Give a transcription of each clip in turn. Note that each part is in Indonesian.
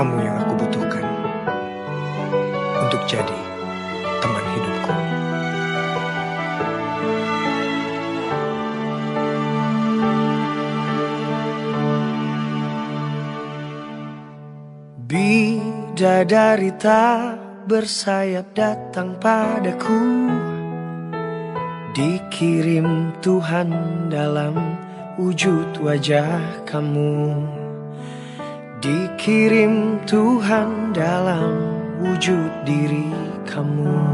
Kamu yang aku butuhkan untuk jadi teman hidupku. Bidadari tak bersayap datang padaku Dikirim Tuhan dalam wujud wajah kamu Dikirim Tuhan dalam wujud diri kamu.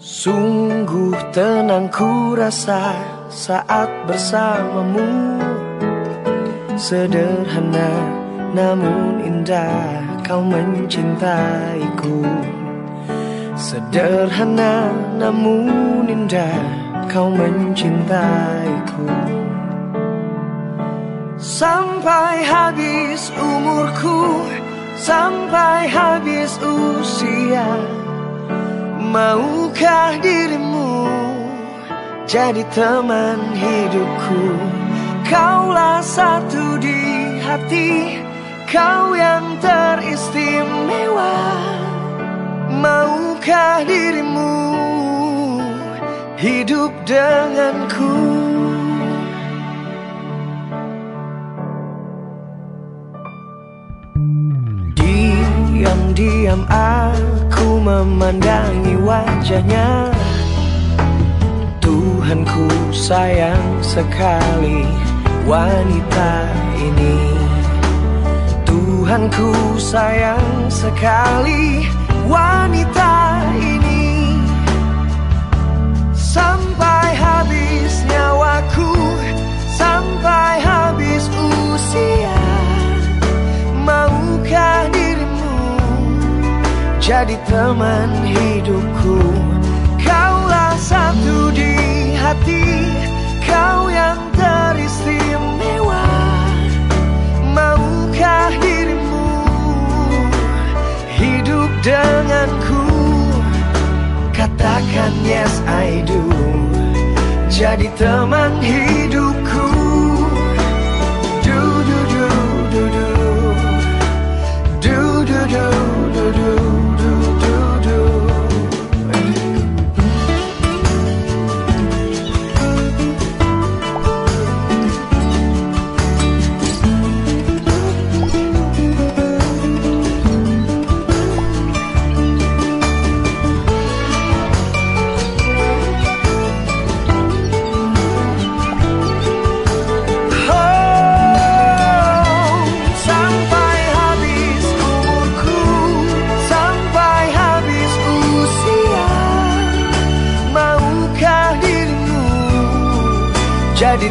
Sungguh tenang ku rasa saat bersamamu. Sederhana namun indah kau mencintaiku. Sederhana namun indah kau mencintaiku Sampai habis umurku Sampai habis usia. Maukah dirimu Jadi teman hidupku? Kaulah satu di hati Kau yang teristimewa. Maukah dirimu Hidup denganku Diam-diam aku memandangi wajahnya. Tuhanku sayang sekali wanita ini. Tuhanku sayang sekali wanita ini. Sampai habis nyawaku jadi teman hidupku. Kaulah satu di hati Kau yang teristimewa. Maukah dirimu hidup denganku? Katakan yes I do. Jadi teman hidupku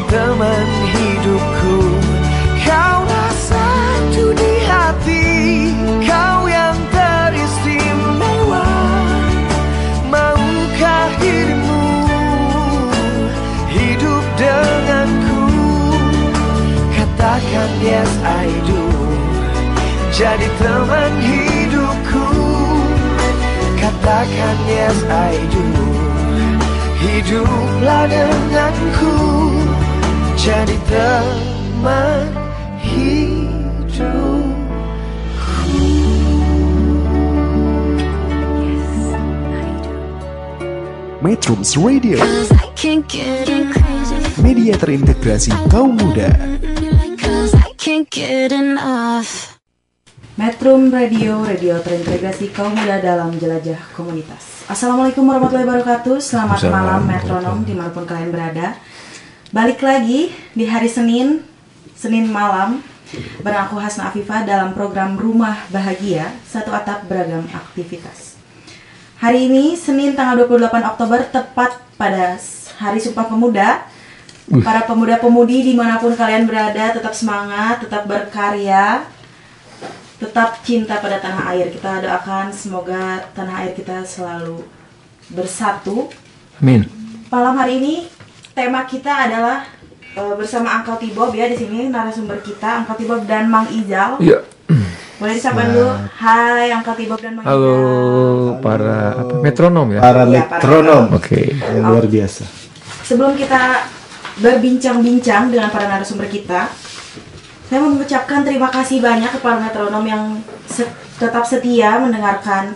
teman hidupku? Kaulah satu di hati, kau yang teristimewa, maukah dirimu hidup denganku? Katakan yes I do. Jadi teman hidupku. Katakan yes I do. Hiduplah denganku Jadi teman Metrums Radio. Media terintegrasi kaum muda. Metrum Radio, radio terintegrasi kaum muda dalam jelajah komunitas. Assalamualaikum warahmatullahi wabarakatuh. Selamat malam metronom di mana pun kalian berada. Balik lagi di hari Senin, Senin malam bareng aku Hasna Afifah dalam program Rumah Bahagia, satu atap beragam aktivitas. Hari ini Senin tanggal 28 Oktober tepat pada Hari Sumpah Pemuda Para pemuda-pemudi di mana pun kalian berada, tetap semangat, tetap berkarya, tetap cinta pada tanah air. Kita doakan semoga tanah air kita selalu bersatu. Amin. Malam hari ini tema kita adalah eh, bersama Angkau Tibob ya di sini narasumber kita Angkau Tibob dan Mang Ijal. Iya. Boleh disapa dulu. Hai Angkau Tibob dan Mang Halo Ijal. para apa, metronom ya. Para para metronom Oke. yang luar biasa. Sebelum kita berbincang-bincang dengan para narasumber kita, saya mau mengucapkan terima kasih banyak kepada metronom yang se- tetap setia mendengarkan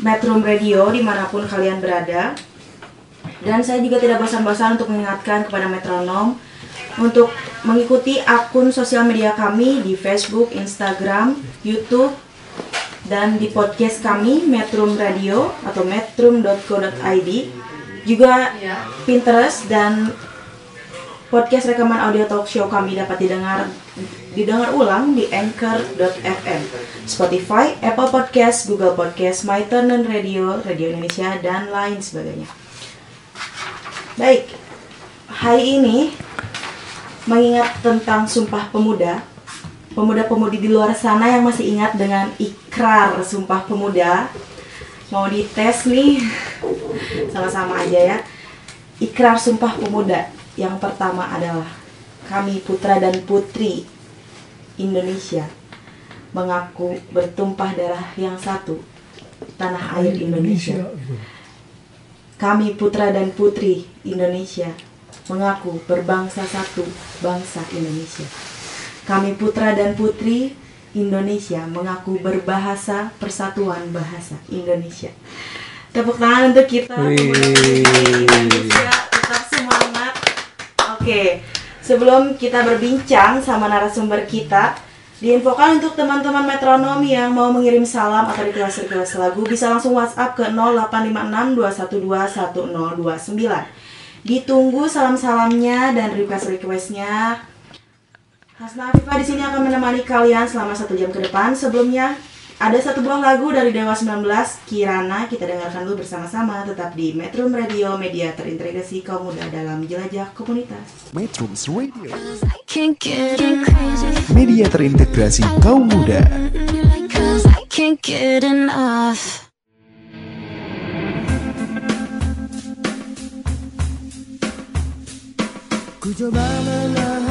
Metrum Radio di mana pun kalian berada. Dan saya juga tidak bosan-bosan untuk mengingatkan kepada metronom untuk mengikuti akun sosial media kami di Facebook, Instagram, YouTube, dan di podcast kami Metrum Radio atau metrum.co.id juga Pinterest dan podcast rekaman audio talk show kami dapat didengar didengar ulang di anchor.fm, Spotify, Apple Podcast, Google Podcast, My Turn Radio, Radio Indonesia dan lain sebagainya. Baik, hari ini mengingat tentang Sumpah Pemuda, pemuda-pemudi di luar sana yang masih ingat dengan ikrar Sumpah Pemuda, mau dites nih, sama-sama aja ya. Ikrar Sumpah Pemuda yang pertama adalah kami putra dan putri Indonesia mengaku bertumpah darah yang satu tanah air Indonesia. Kami putra dan putri Indonesia mengaku berbangsa satu bangsa Indonesia. Kami putra dan putri Indonesia mengaku berbahasa persatuan bahasa Indonesia. Tepuk tangan untuk kita Indonesia tetap semangat. Oke, sebelum kita berbincang sama narasumber kita, diinfokan untuk teman-teman metronom yang mau mengirim salam atau request-request lagu bisa langsung WhatsApp ke 085621211029. Ditunggu salam-salamnya dan request-requestnya. Hasna Afifah di sini akan menemani kalian selama satu jam ke depan. Sebelumnya ada satu buah lagu dari Dewa 19 Kirana kita dengarkan dulu bersama-sama tetap di Metro Radio media terintegrasi kaum muda dalam jelajah komunitas. Metrums Radio, media terintegrasi kaum muda. Ku coba memahami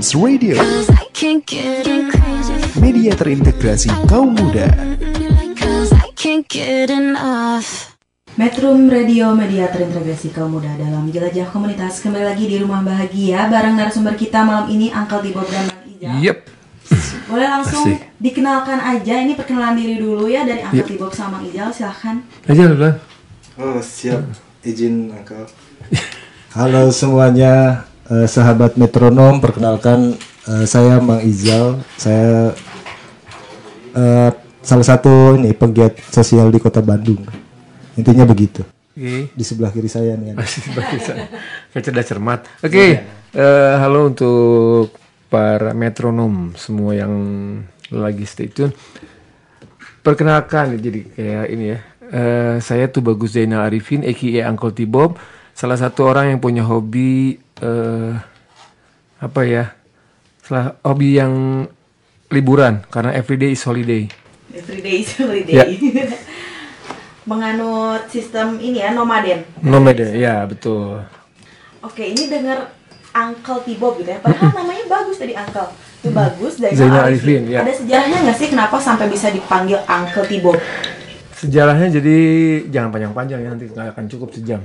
Metrums Radio, Cause I can't get enough. media terintegrasi kaum muda. Metrum Radio Media Terintegrasi Kaum Muda dalam Jelajah Komunitas Kembali lagi di Rumah Bahagia Bareng narasumber kita malam ini Angkel Tibob dan Ijal Yep. Boleh langsung Asik. dikenalkan aja Ini perkenalan diri dulu ya Dari Angkel Tibob sama Bang Ijal Silahkan Aja lu Lan. Oh siap, izin Uncle. Halo semuanya, eh, sahabat metronom, perkenalkan eh, saya Mang Izal. Saya eh, salah satu ini pegiat sosial di Kota Bandung. Intinya begitu. Oke. Di sebelah kiri saya nih. Masih bisa. Kayak cerdas cermat. Oke. eh, halo untuk para metronom semua yang lagi stay tune. Perkenalkan jadi kayak ini ya. Eh, saya tuh Bagus Zainal Arifin aka Uncle Tibob, salah satu orang yang punya hobi eh apa ya? Salah hobi yang liburan karena everyday is holiday. Everyday is holiday Ya. Menganut sistem ini ya nomaden Nomad ya, betul. Oke ini dengar Uncle Tibob gitu ya Padahal namanya bagus tadi Uncle Itu bagus Zainal, Zainal Arifin, ya. Ada sejarahnya nggak sih kenapa sampai bisa dipanggil Uncle Tibob? Sejarahnya jadi jangan panjang-panjang ya nanti nggak akan cukup sejam.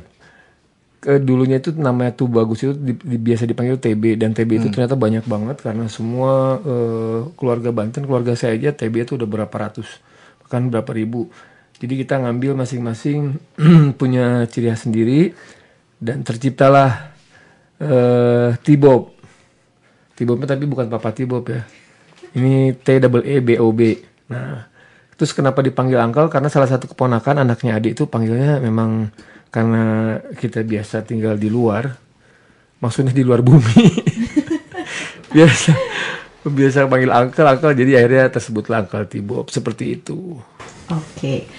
Ke dulunya itu namanya tuh bagus itu di- di- biasa dipanggil TB dan TB itu ternyata banyak banget karena semua eh, keluarga Banten keluarga saya aja TB itu udah berapa ratus bahkan berapa ribu. Jadi kita ngambil masing-masing punya ciri khas sendiri dan terciptalah eh Tibob. Tibobnya tapi bukan Papa Tibob ya. Ini T double E B O B. Nah, terus kenapa dipanggil Angkel? Karena salah satu keponakan anaknya adik itu panggilnya memang karena kita biasa tinggal di luar. Maksudnya di luar bumi. biasa biasa panggil Angkel, Angkel jadi akhirnya tersebutlah Angkel Tibob seperti itu. Oke,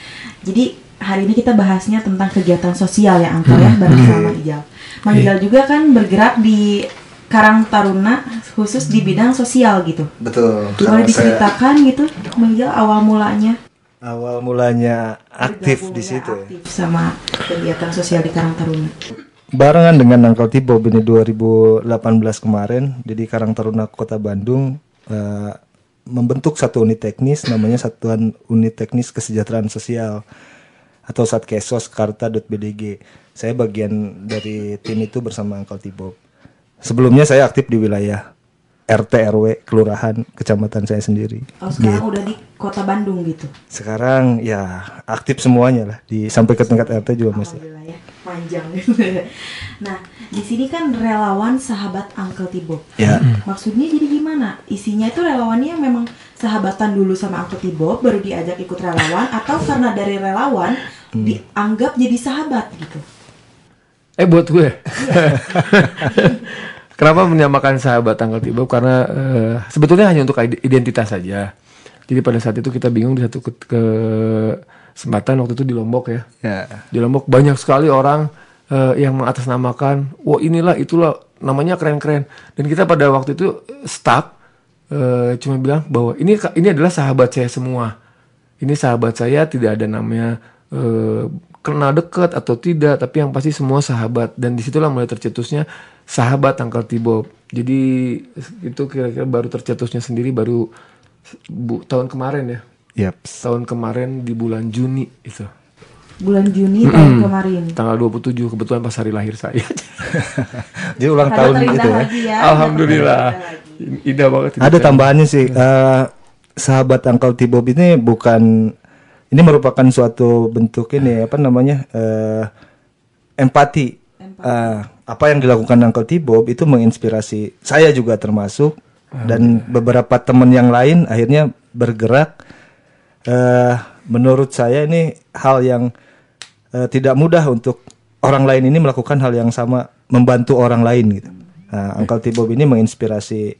jadi hari ini kita bahasnya tentang kegiatan sosial ya Angkel ya bareng sama Ijal. Mang Ijal juga kan bergerak di Karang Taruna khusus di bidang sosial gitu. Betul. Boleh Kalau saya diceritakan gitu, Ijal awal mulanya awal mulanya aktif di situ. ya. aktif sama kegiatan sosial di Karang Taruna. Barengan dengan Uncle Tibob ini 2018 kemarin, jadi Karang Taruna Kota Bandung eh, membentuk satu unit teknis namanya Satuan Unit Teknis Kesejahteraan Sosial atau Satkesos Karta.bdg. Saya bagian dari tim itu bersama Uncle Tibob. Sebelumnya saya aktif di wilayah RT RW kelurahan kecamatan saya sendiri. Oh sekarang Gitu. udah di kota Bandung gitu. Sekarang ya aktif semuanya lah di sampai ke tingkat RT juga masih. Alhamdulillah ya, panjang. nah, di sini kan relawan sahabat Uncle Tibob. Ya. Maksudnya jadi gimana? Isinya itu relawannya memang sahabatan dulu sama Uncle Tibob baru diajak ikut relawan atau karena dari relawan dianggap jadi sahabat gitu. Eh buat gue. Kenapa menyamakan sahabat tanggal tiba? Karena eh, sebetulnya hanya untuk ide- identitas saja. Jadi pada saat itu kita bingung di satu ke, ke- kesempatan waktu itu di Lombok ya. Ya. Di Lombok banyak sekali orang eh, yang mengatasnamakan, wah inilah itulah namanya keren-keren. Dan kita pada waktu itu stuck, eh, cuma bilang bahwa ini ini adalah sahabat saya semua. Ini sahabat saya tidak ada namanya eh, kenal dekat atau tidak, tapi yang pasti semua sahabat. Dan di situlah mulai tercetusnya sahabat Angkel Tibob. Jadi itu kira-kira baru tercetusnya sendiri baru bu, tahun kemarin ya. Yap. Tahun kemarin di bulan Juni itu. Bulan Juni tahun kemarin. Tanggal 27 kebetulan pas hari lahir saya. Jadi ulang Tanda tahun gitu ya. ya. Alhamdulillah. Indah banget. Ada tambahannya sih. eh, sahabat Uncle Tibob ini bukan ini merupakan suatu bentuk ini apa namanya eh, empati. Eh, apa yang dilakukan Uncle Tibob itu menginspirasi saya juga termasuk dan beberapa teman yang lain akhirnya bergerak. eh menurut saya ini hal yang eh, tidak mudah untuk orang lain ini melakukan hal yang sama membantu orang lain gitu. Nah, Uncle Tibob ini menginspirasi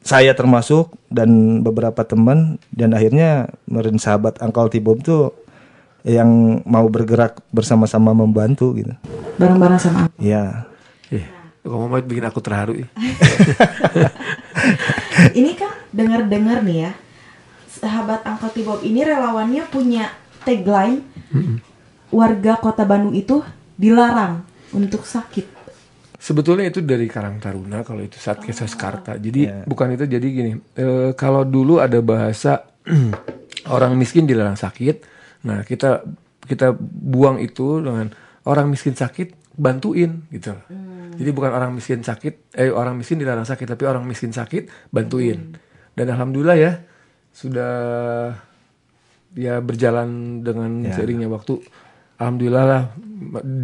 saya termasuk dan beberapa teman dan akhirnya meren sahabat Uncle Tibob tuh yang mau bergerak bersama-sama membantu gitu. Bareng-bareng sama Uncle. Ya. Eh, ngomong bikin aku terharu. ih. Ini kan dengar-dengar nih ya. Sahabat Uncle Tibob ini relawannya punya tagline warga kota Bandung itu dilarang untuk sakit. Sebetulnya itu dari Karang Taruna kalau itu saat Kesos Karta. Jadi bukan itu jadi gini. eh, kalau dulu ada bahasa orang miskin dilarang sakit. Nah kita kita buang itu dengan orang miskin sakit bantuin gitu. Jadi bukan orang miskin sakit, eh orang miskin dilarang sakit, tapi orang miskin sakit bantuin. Dan alhamdulillah ya sudah ya berjalan dengan seiringnya waktu. Alhamdulillah lah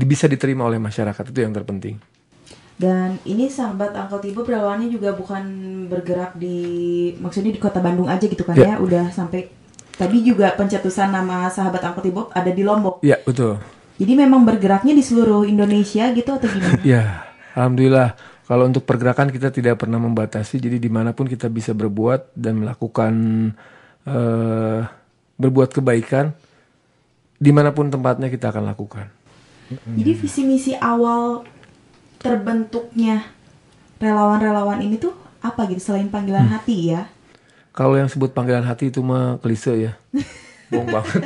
bisa diterima oleh masyarakat itu yang terpenting. Dan ini sahabat Uncle Tibo relawannya juga bukan bergerak di maksudnya di kota Bandung aja gitu kan ya, Ya. udah sampai tadi juga pencetusan nama sahabat Uncle Tibo ada di Lombok. Ya betul. Jadi memang bergeraknya di seluruh Indonesia gitu atau gimana? Ya, alhamdulillah. Kalau untuk pergerakan kita tidak pernah membatasi, jadi di mana pun kita bisa berbuat dan melakukan eh, berbuat kebaikan, di mana pun tempatnya kita akan lakukan. Jadi visi misi awal terbentuknya relawan-relawan ini tuh apa gitu selain panggilan Hmm. hati ya? Kalau yang sebut panggilan hati itu mah klise ya, bohong banget.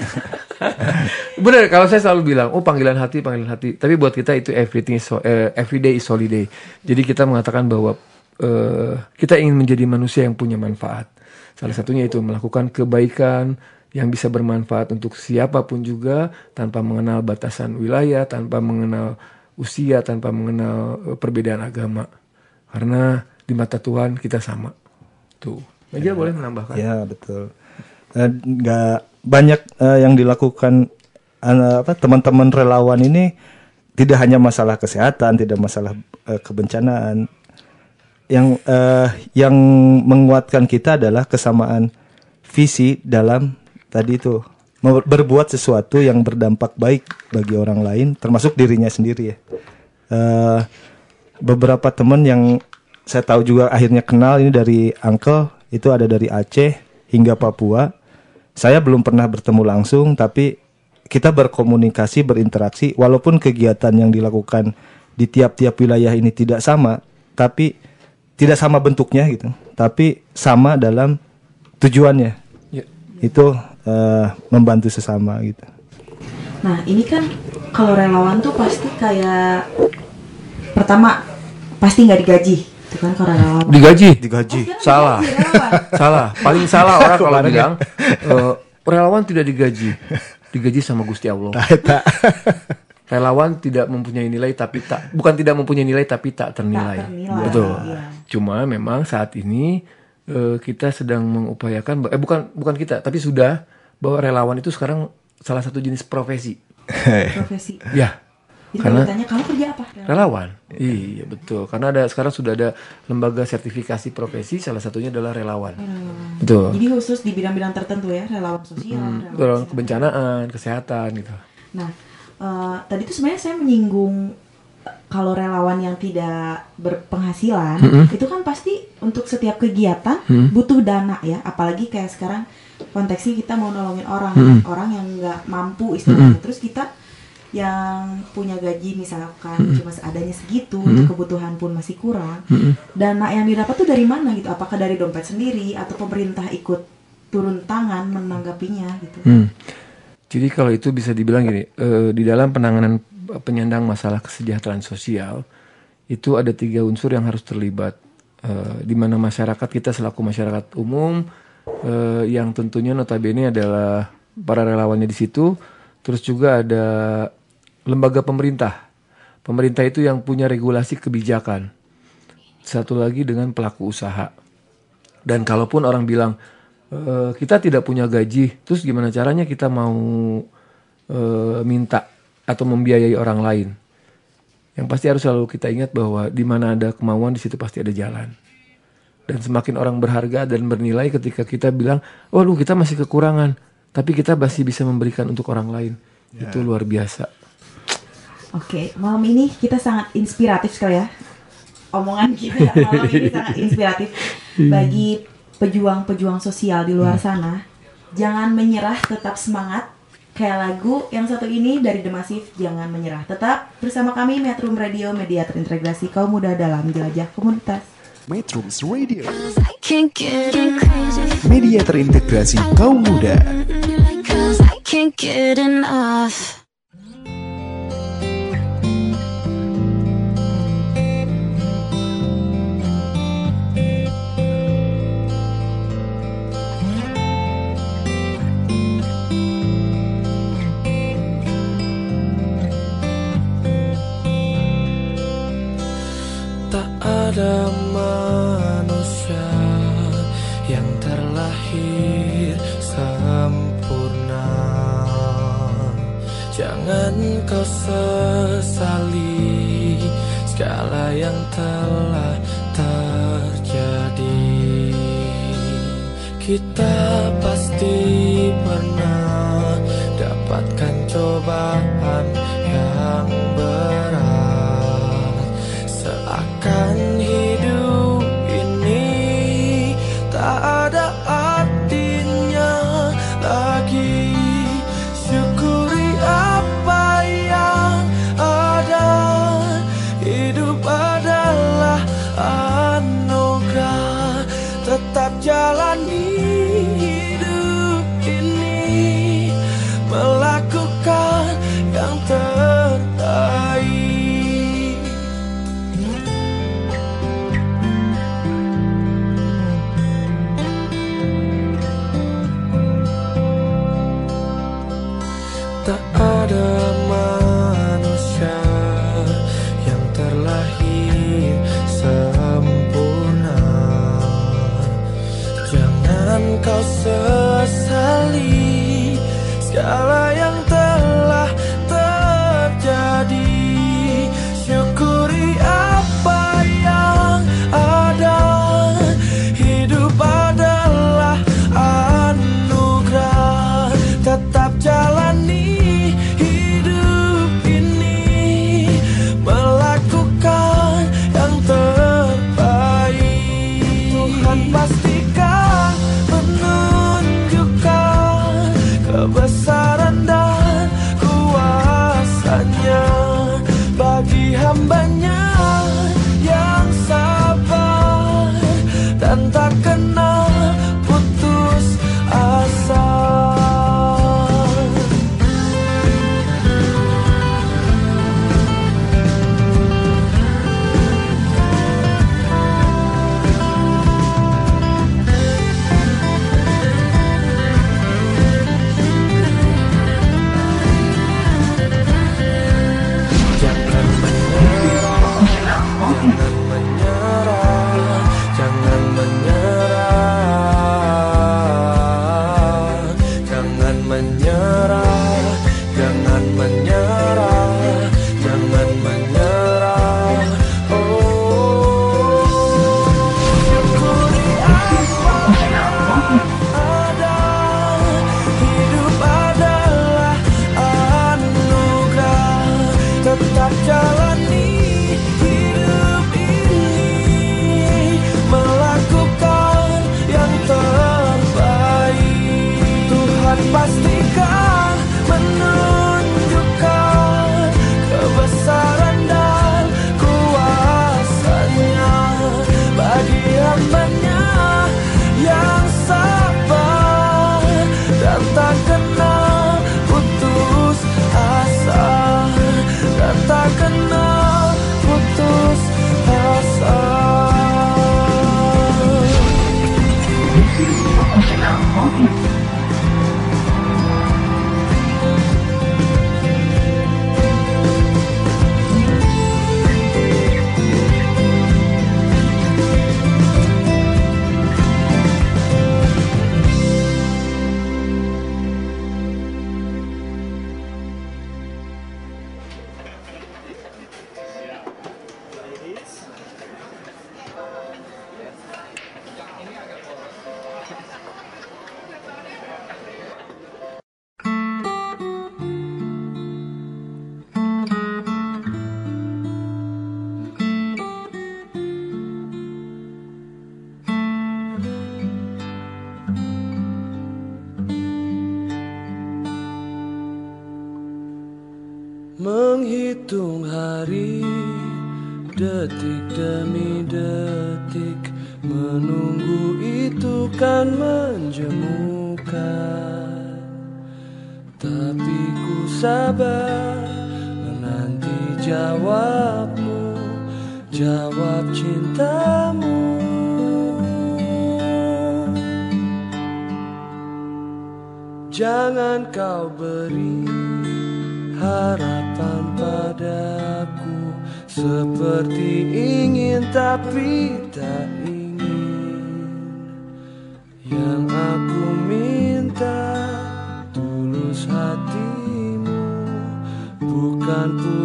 Bener, kalau saya selalu bilang, oh panggilan hati, panggilan hati. Tapi buat kita itu everything is so, eh, everyday is holiday. Jadi kita mengatakan bahwa eh, kita ingin menjadi manusia yang punya manfaat. Salah satunya itu melakukan kebaikan yang bisa bermanfaat untuk siapa pun juga tanpa mengenal batasan wilayah, tanpa mengenal usia, tanpa mengenal eh, perbedaan agama. Karena di mata Tuhan kita sama. Tuh. Meja boleh menambahkan. Ya betul. Eh, Nggak banyak eh, yang dilakukan apa teman-teman relawan ini tidak hanya masalah kesehatan, tidak masalah eh, kebencanaan. Yang eh, yang menguatkan kita adalah kesamaan visi dalam tadi itu berbuat sesuatu yang berdampak baik bagi orang lain, termasuk dirinya sendiri ya. Eh, beberapa teman yang saya tahu juga akhirnya kenal ini dari Uncle itu ada dari Aceh hingga Papua. Saya belum pernah bertemu langsung tapi kita berkomunikasi, berinteraksi walaupun kegiatan yang dilakukan di tiap-tiap wilayah ini tidak sama, tapi tidak sama bentuknya gitu, tapi sama dalam tujuannya. Ya. Itu eh, membantu sesama gitu. Nah ini kan kalau relawan tuh pasti kayak pertama pasti nggak digaji, itu kan kalau relawan. Digaji. Digaji. Salah. Digaji. Salah. Paling salah orang kalau bilang eh, relawan tidak digaji. Digaji sama Gusti Allah. Relawan tidak mempunyai nilai tapi tak bukan tidak mempunyai nilai tapi tak ternilai. Tak ternilai, Betul. iya. Cuma memang saat ini eh, kita sedang mengupayakan eh bukan bukan kita tapi sudah bahwa relawan itu sekarang salah satu jenis profesi. Profesi. Ya. Jadi Karena- kalau ditanya kamu kerja apa? Relawan. Iya betul. Karena ada sekarang sudah ada lembaga sertifikasi profesi salah satunya adalah relawan. Betul. Jadi khusus di bidang-bidang tertentu ya, relawan sosial, relawan Relawan kebencanaan, kesehatan gitu. Nah, eh, tadi tuh sebenarnya saya menyinggung kalau relawan yang tidak berpenghasilan itu kan pasti untuk setiap kegiatan butuh dana ya, apalagi kayak sekarang konteksnya kita mau nolongin orang, orang yang nggak mampu istilahnya, terus kita yang punya gaji misalkan cuma seadanya segitu untuk kebutuhan pun masih kurang, dana yang didapat tuh dari mana gitu? Apakah dari dompet sendiri atau pemerintah ikut turun tangan menanggapinya gitu? Hmm. Jadi kalau itu bisa dibilang gini, eh, di dalam penanganan penyandang masalah kesejahteraan sosial itu ada tiga unsur yang harus terlibat, Eh, di mana masyarakat kita selaku masyarakat umum eh, yang tentunya notabene adalah para relawannya di situ, terus juga ada lembaga pemerintah. Pemerintah itu yang punya regulasi kebijakan. Satu lagi dengan pelaku usaha. Dan kalaupun orang bilang "Eh, kita tidak punya gaji, terus gimana caranya kita mau eh, minta atau membiayai orang lain? Yang pasti harus selalu kita ingat bahwa di mana ada kemauan di situ pasti ada jalan. Dan semakin orang berharga dan bernilai ketika kita bilang, oh lu kita masih kekurangan, tapi kita masih bisa memberikan untuk orang lain. Itu luar biasa. Oke, malam ini kita sangat inspiratif sekali ya. Omongan kita malam ini sangat inspiratif bagi pejuang-pejuang sosial di luar sana. Jangan menyerah, tetap semangat. Kayak lagu yang satu ini dari The Massive, Jangan Menyerah. Tetap bersama kami Metro Radio, media terintegrasi kaum muda dalam jelajah komunitas. Metrums Radio. Media terintegrasi kaum muda. Tak ada Jangan kau sesali segala yang telah terjadi. Kita pasti pernah dapatkan cobaan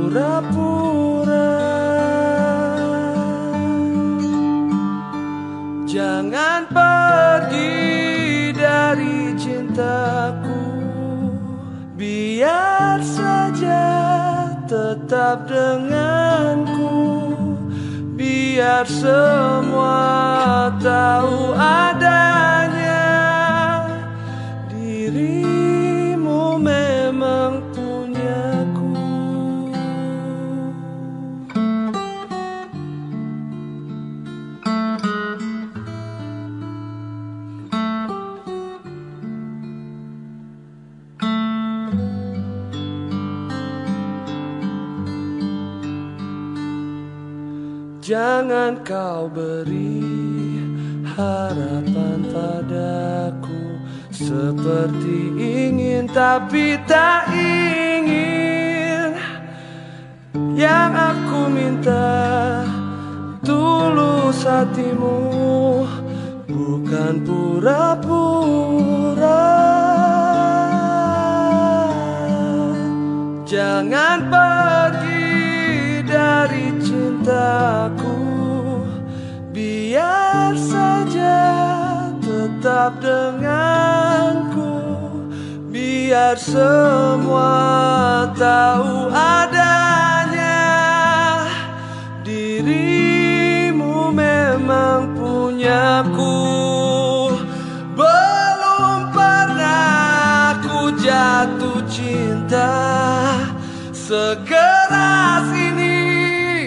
Pura-pura. Jangan pergi dari cintaku. Biar saja tetap denganku. Biar semua tahu adanya Jangan kau beri harapan padaku. Seperti ingin tapi tak ingin. Yang aku minta tulus hatimu. Bukan pura-pura. Jangan pergi dari cintaku Saja tetap denganku. Biar semua tahu adanya Dirimu memang punyaku. Belum pernah ku jatuh cinta. Sekeras ini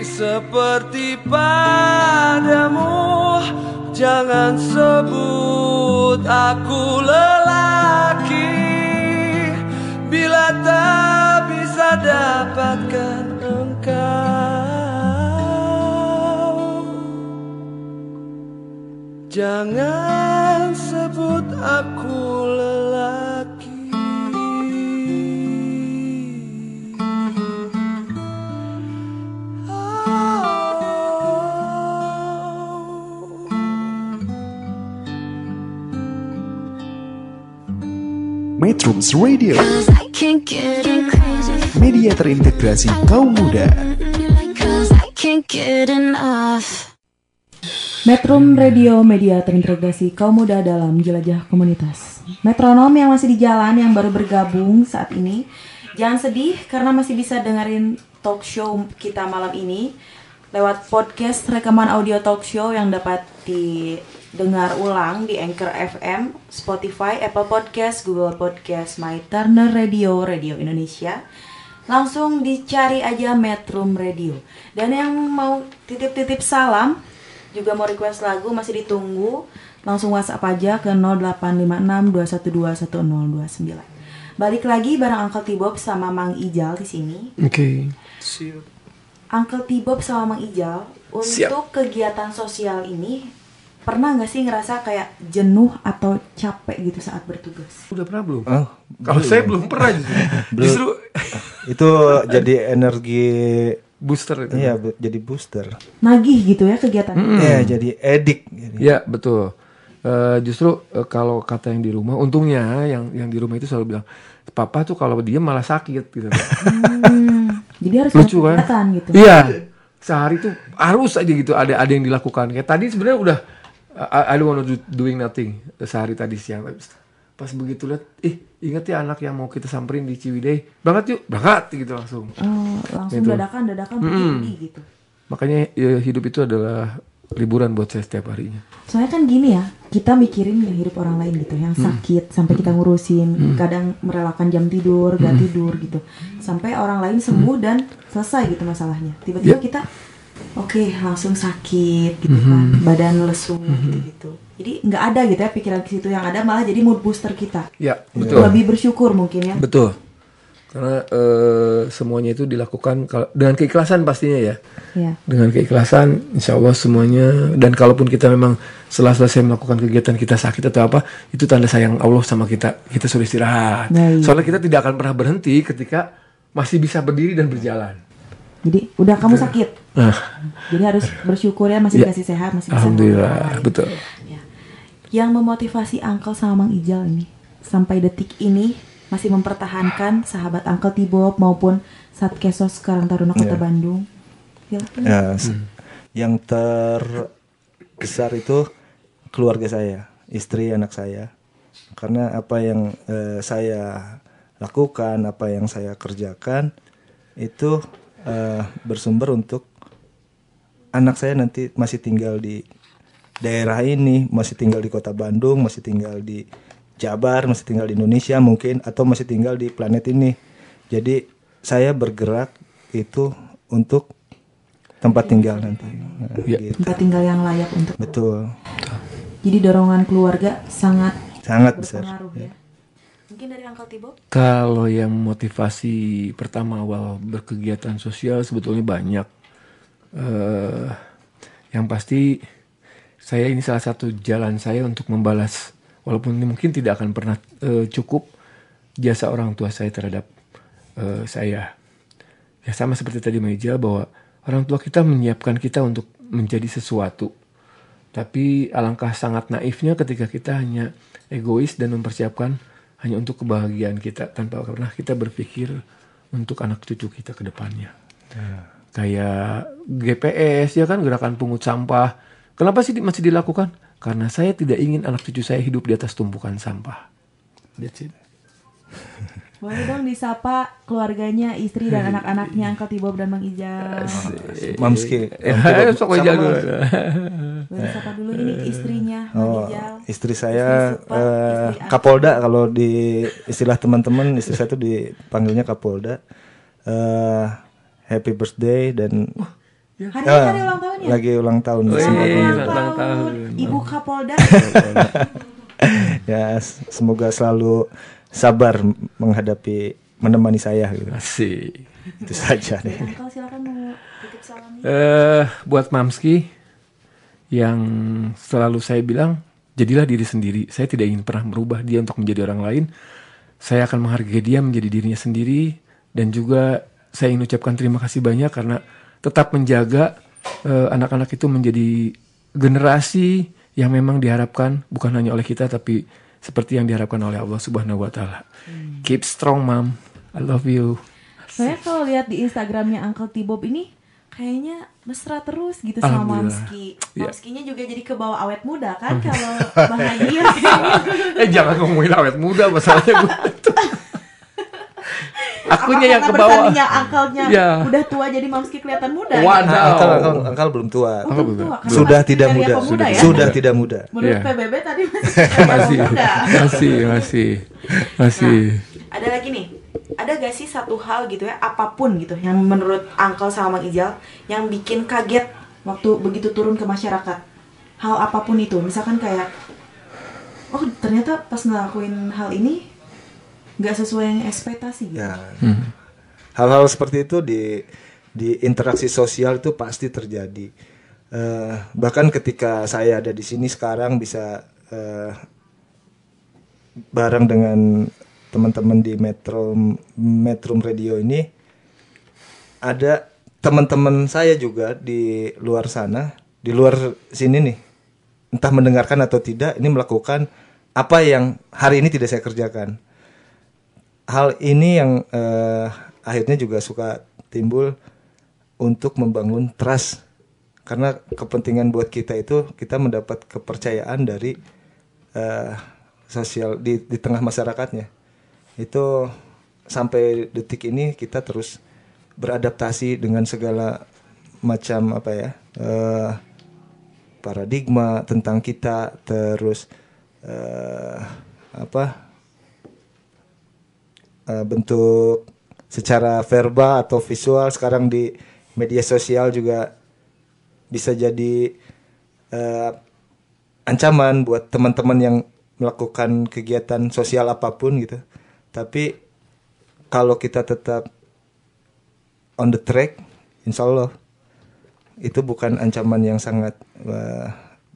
seperti padamu Jangan sebut aku lelaki. Bila tak bisa dapatkan engkau Jangan sebut aku lelaki Metrums Radio, Cause I can't get crazy. media terintegrasi kaum muda. Metrum Radio Media terintegrasi kaum muda dalam jelajah komunitas. Metronom yang masih di jalan yang baru bergabung saat ini, jangan sedih karena masih bisa dengerin talk show kita malam ini lewat podcast rekaman audio talk show yang dapat didengar ulang di Anchor FM, Spotify, Apple Podcast, Google Podcast, My Turner Radio, Radio Indonesia. Langsung dicari aja Metrum Radio. Dan yang mau titip-titip salam juga mau request lagu masih ditunggu langsung WhatsApp aja ke 085621211029 balik lagi bareng Uncle Tibob sama Mang Ijal di sini Oke. Uncle Tibob sama Mang Ijal untuk kegiatan sosial ini pernah nggak sih ngerasa kayak jenuh atau capek gitu saat bertugas Udah pernah belum? Oh, Kalau saya belum pernah justru. justru itu jadi energi booster itu. iya bu- jadi booster nagih gitu ya kegiatan ya jadi edik jadi. Ya betul. Eh, justru eh, kalau kata yang di rumah, untungnya yang yang di rumah itu selalu bilang, papa tuh kalau dia malah sakit gitu. Hmm, jadi harus Lucu kan? gitu Iya. Sehari tuh harus aja gitu ada ada yang dilakukan. Kayak tadi sebenarnya udah I, I don't wanna do, doing nothing sehari tadi siang. Pas begitu lihat, ih inget ya anak yang mau kita samperin di Ciwidey, berangkat yuk, berangkat gitu langsung. Oh, langsung Gitu. dadakan dadakan pergi gitu Makanya ya, hidup itu adalah liburan buat saya setiap harinya. Soalnya kan gini ya, kita mikirin yang hidup orang lain gitu, yang sakit sampai kita ngurusin, kadang merelakan jam tidur, gak tidur gitu, sampai orang lain sembuh dan selesai gitu masalahnya. Tiba-tiba Ya. kita, oke langsung sakit gitu kan, badan lesu gitu-gitu. Jadi nggak ada gitu ya pikiran ke situ yang ada malah jadi mood booster kita. Ya, betul. Lebih bersyukur mungkin ya. Betul. Karena eh, semuanya itu dilakukan dengan keikhlasan pastinya ya. Ya. Dengan keikhlasan, insya Allah semuanya. Dan kalaupun kita memang setelah selesai melakukan kegiatan kita sakit atau apa, itu tanda sayang Allah sama kita. Kita suruh istirahat. Baik. Soalnya kita tidak akan pernah berhenti ketika masih bisa berdiri dan berjalan. Jadi udah kamu sakit. Nah, Jadi harus bersyukur ya masih Ya. dikasih sehat, masih bisa alhamdulillah betul. Ya. Yang memotivasi Uncle sama Mang Ijal ini sampai detik ini masih mempertahankan sahabat Uncle Tibob maupun Satkesos Karang Taruna Kota Ya. Bandung. Ya. Ya, s- yang terbesar itu keluarga saya, istri, anak saya. Karena apa yang eh, saya lakukan, apa yang saya kerjakan itu eh, bersumber untuk anak saya nanti masih tinggal di daerah ini, masih tinggal di kota Bandung, masih tinggal di Jabar, masih tinggal di Indonesia mungkin atau masih tinggal di planet ini. Jadi saya bergerak itu untuk tempat tinggal nanti. Nah, Ya. gitu. Tempat tinggal yang layak untuk. Betul. Jadi dorongan keluarga sangat Sangat besar. berpengaruh ya. Mungkin dari Uncle Tibob? Kalau yang motivasi pertama awal berkegiatan sosial sebetulnya banyak. eh yang pasti saya ini salah satu jalan saya untuk membalas, walaupun ini mungkin tidak akan pernah eh, cukup jasa orang tua saya terhadap eh, saya. Ya sama seperti tadi Meja bahwa orang tua kita menyiapkan kita untuk menjadi sesuatu. Tapi alangkah sangat naifnya ketika kita hanya egois dan mempersiapkan hanya untuk kebahagiaan kita tanpa pernah kita berpikir untuk anak cucu kita ke depannya. Kayak GPS ya kan gerakan pungut sampah. Kenapa sih masih dilakukan? Karena saya tidak ingin anak cucu saya hidup di atas tumpukan sampah. That's it. Boleh dong disapa keluarganya, istri dan anak-anaknya Uncle Tibob dan Mang Ijal. Mamski. Eh, sok aja dulu. Boleh disapa dulu ini istrinya Mang Oh, Ijal. istri saya Istri super, eh, istri Kapolda kalau di istilah teman-teman istri saya tuh dipanggilnya Kapolda. Eh, happy birthday dan Hari Ah, ini hari ulang tahunnya. lagi ulang tahun. Wih, ulang tahun tahun. Ibu Kapolda. ya semoga selalu sabar menghadapi menemani saya gitu. Asik. Itu saja deh. Uncle silakan mau titip salam. Eh, buat Mamski yang selalu saya bilang, jadilah diri sendiri. Saya tidak ingin pernah merubah dia untuk menjadi orang lain. Saya akan menghargai dia menjadi dirinya sendiri dan juga saya ingin ucapkan terima kasih banyak karena tetap menjaga eh, anak-anak itu menjadi generasi yang memang diharapkan bukan hanya oleh kita tapi seperti yang diharapkan oleh Allah Subhanahu wa taala. Keep strong, Mom. I love you. Saya kalau lihat di Instagramnya Uncle Tibob ini kayaknya mesra terus gitu sama. Mamski. Iya. Mamskinya juga jadi kebawa awet muda kan kalau bahagia. Eh jangan ngomongin awet muda masalahnya gue. Akunya yang ke bawah. Uncle-nya Ya. udah tua jadi Mamski kelihatan muda. Waduh. gitu? Nah, angkal, angkal, angkal belum tua. Oh, belum tua, karena Sudah tidak muda. pemuda ya? Sudah tidak muda. Menurut Iya. PBB tadi masih masih, pemuda. masih, masih, masih. Ada lagi nih, ada gak sih satu hal gitu ya, apa pun gitu, yang menurut Uncle sama Mang Ijal, yang bikin kaget waktu begitu turun ke masyarakat? Hal apa pun itu, misalkan kayak, oh ternyata pas ngelakuin hal ini, nggak sesuai yang ekspektasi gitu. Ya. Hal-hal seperti itu di di interaksi sosial itu pasti terjadi. Eh, bahkan ketika saya ada di sini sekarang bisa eh, bareng dengan teman-teman di Metro Metro Radio ini ada teman-teman saya juga di luar sana, di luar sini nih. Entah mendengarkan atau tidak, ini melakukan apa yang hari ini tidak saya kerjakan hal ini yang eh, akhirnya juga suka timbul untuk membangun trust. Karena kepentingan buat kita itu kita mendapat kepercayaan dari eh, sosial di, di tengah masyarakatnya. Itu sampai detik ini kita terus beradaptasi dengan segala macam apa ya eh, paradigma tentang kita terus eh, apa eh, bentuk secara verbal atau visual sekarang di media sosial juga bisa jadi eh, ancaman buat teman-teman yang melakukan kegiatan sosial apa pun gitu. Tapi kalau kita tetap on the track, insya Allah itu bukan ancaman yang sangat eh,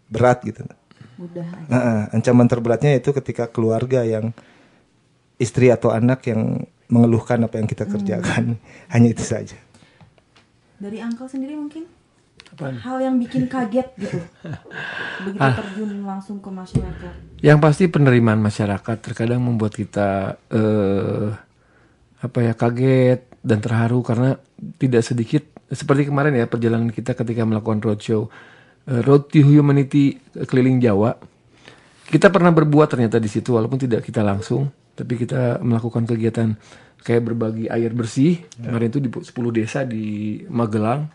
berat gitu. Mudah aja. Nah, ancaman terberatnya itu ketika keluarga yang istri atau anak yang mengeluhkan apa yang kita kerjakan. Hanya itu saja. Dari Uncle sendiri mungkin Apaan? hal yang bikin kaget gitu. Begitu Ah. terjun langsung ke masyarakat. Yang pasti penerimaan masyarakat terkadang membuat kita eh, apa ya kaget dan terharu karena tidak sedikit seperti kemarin ya perjalanan kita ketika melakukan roadshow eh, Road to Humanity keliling Jawa. Kita pernah berbuat ternyata di situ walaupun tidak kita langsung, tapi kita melakukan kegiatan kayak berbagi air bersih. Kemarin itu di 10 desa di Magelang.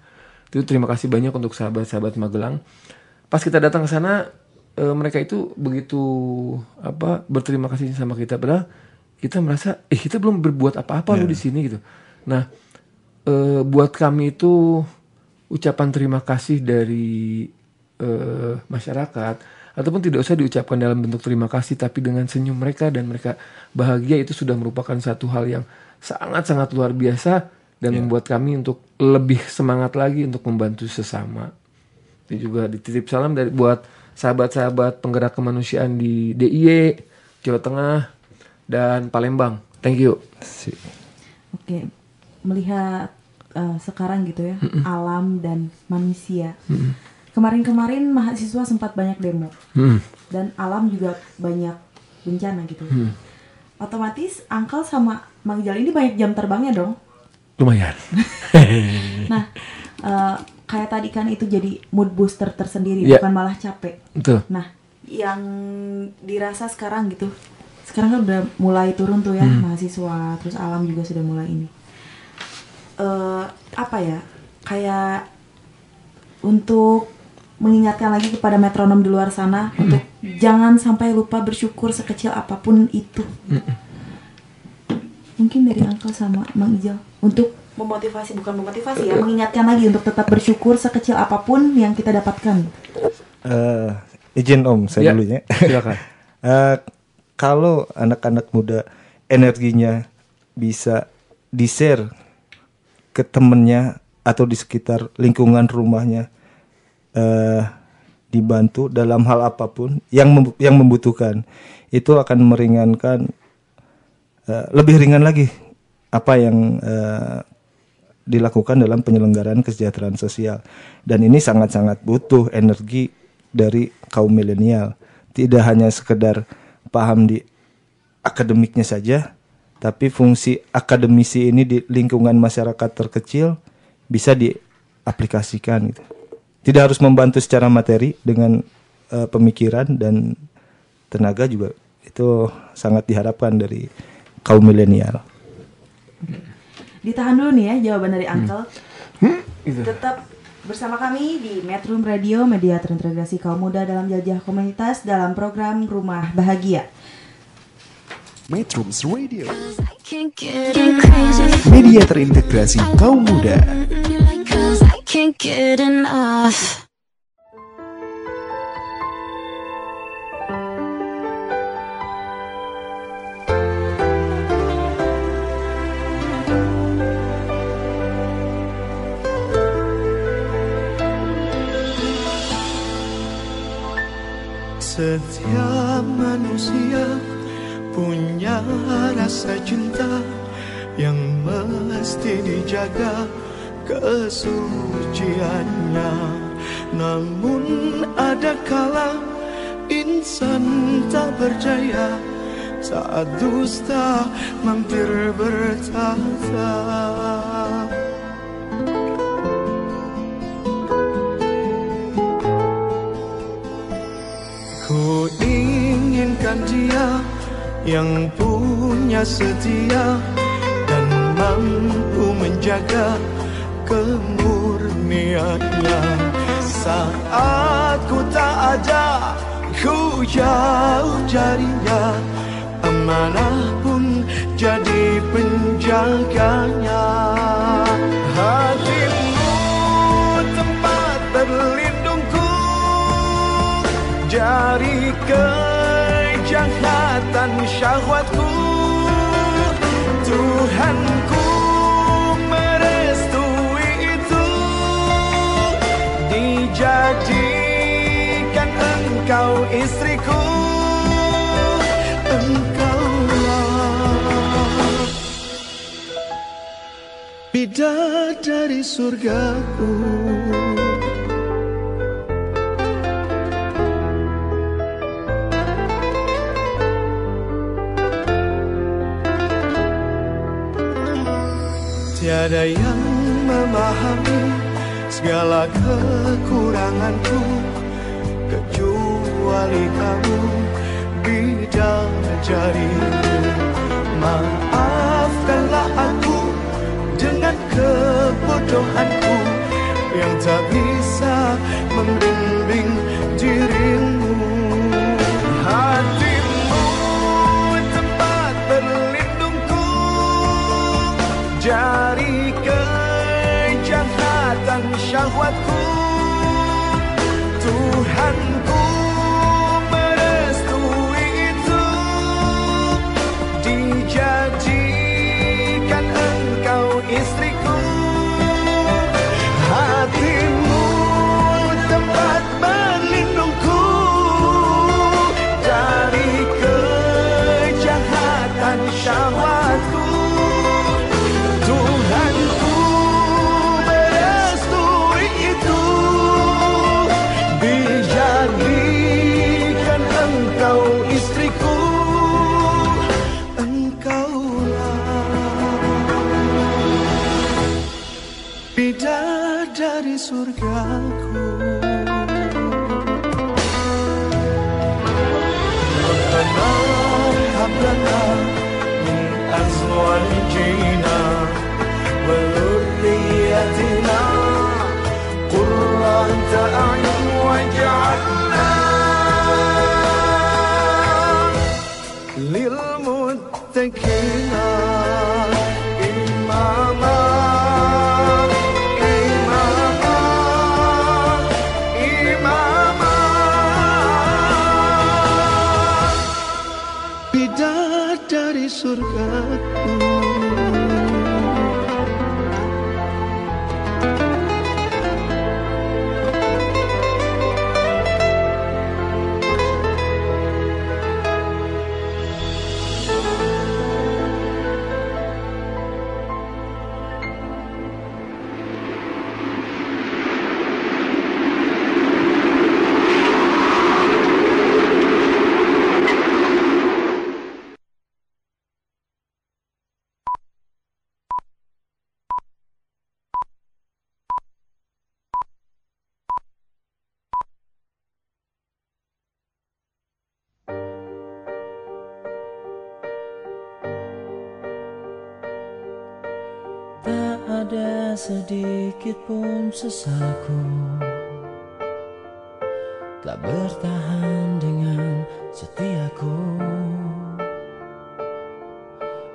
Itu terima kasih banyak untuk sahabat-sahabat Magelang. Pas kita datang ke sana eh, mereka itu begitu apa berterima kasih sama kita padahal kita merasa eh kita belum berbuat apa-apa loh di sini gitu. Nah, eh, buat kami itu ucapan terima kasih dari eh, masyarakat ataupun tidak usah diucapkan dalam bentuk terima kasih tapi dengan senyum mereka dan mereka bahagia itu sudah merupakan satu hal yang sangat-sangat luar biasa dan membuat kami untuk lebih semangat lagi untuk membantu sesama. Itu juga dititip salam dari buat sahabat-sahabat penggerak kemanusiaan di DIY, Jawa Tengah, dan Palembang. Thank you. Oke, melihat eh, sekarang gitu ya, alam dan manusia. Kemarin-kemarin mahasiswa sempat banyak demo Hmm. dan alam juga banyak bencana gitu. Otomatis Angkel sama Mang Ijal ini banyak jam terbangnya dong. Lumayan. Nah, eh, kayak tadi kan itu jadi mood booster tersendiri, Iya. bukan malah capek. Betul. Nah, yang dirasa sekarang gitu, sekarang kan udah mulai turun tuh ya mahasiswa, terus alam juga sudah mulai ini. Eh, apa ya? Kayak untuk mengingatkan lagi kepada metronom di luar sana untuk jangan sampai lupa bersyukur sekecil apa pun itu. Mungkin dari Uncle sama Mang Ijal untuk memotivasi bukan memotivasi ya, mengingatkan lagi untuk tetap bersyukur sekecil apa pun yang kita dapatkan. Eh, izin Om, Ya, saya dulunya. silakan. Eh, kalau anak-anak muda energinya bisa di-share ke temennya atau di sekitar lingkungan rumahnya eh dibantu dalam hal apa pun yang mem- yang membutuhkan. Itu akan meringankan eh, lebih ringan lagi apa yang eh, dilakukan dalam penyelenggaraan kesejahteraan sosial. Dan ini sangat-sangat butuh energi dari kaum milenial. Tidak hanya sekedar paham di akademiknya saja tapi fungsi akademisi ini di lingkungan masyarakat terkecil bisa diaplikasikan gitu tidak harus membantu secara materi dengan eh, pemikiran dan tenaga juga itu sangat diharapkan dari kaum milenial Ditahan dulu nih ya jawaban dari Uncle. Tetap bersama kami di Metro Radio, media terintegrasi kaum muda dalam jajah komunitas dalam program Rumah Bahagia. Metrums Radio, media terintegrasi kaum muda. Can't get enough. Setiap manusia punya rasa cinta yang mesti dijaga kesuciannya. Namun ada kala insan tak berdaya saat dusta mampir bertata. Ku inginkan dia yang punya setia dan mampu menjaga kemurniannya saat ku tak ada ku jauh darinya amanah pun jadi penjaganya. Hatimu tempat berlindungku. Dari kejahatan syahwatku. Tuhanku engkau istriku engkau Bidah dari surgaku. Tiada yang memahami segala kekuranganku kecuali kecuali kamu bidang jarimu Maafkanlah aku dengan kebodohanku Yang tak bisa membimbing dirimu. ada sedikit pun sesaku. Tak bertahan dengan setiaku.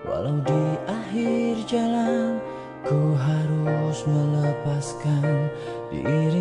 Walau di akhir jalan Ku harus melepaskan diri.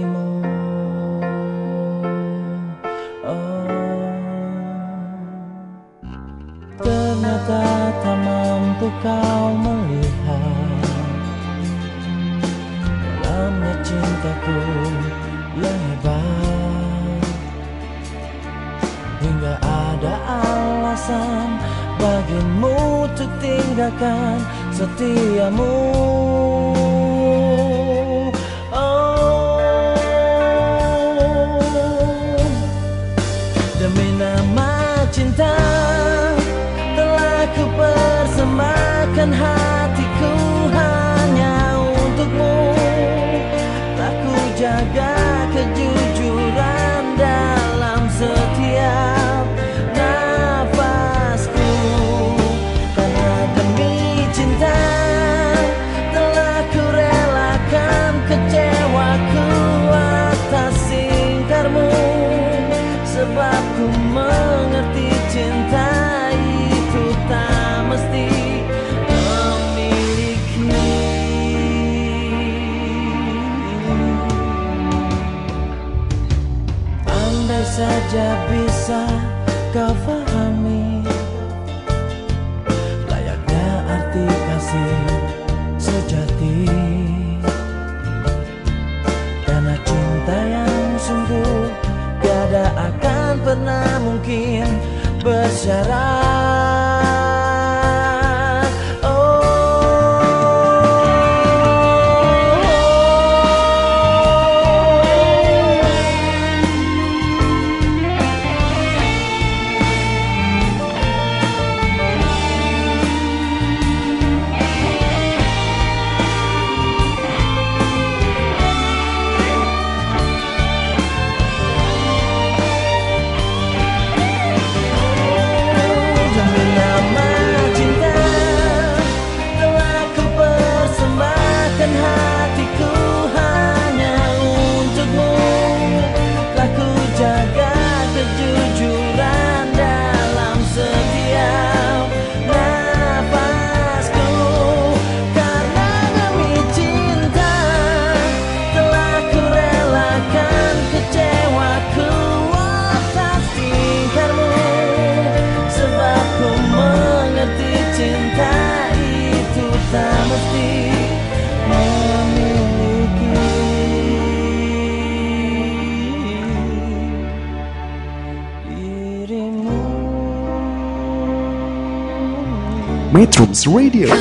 Enough.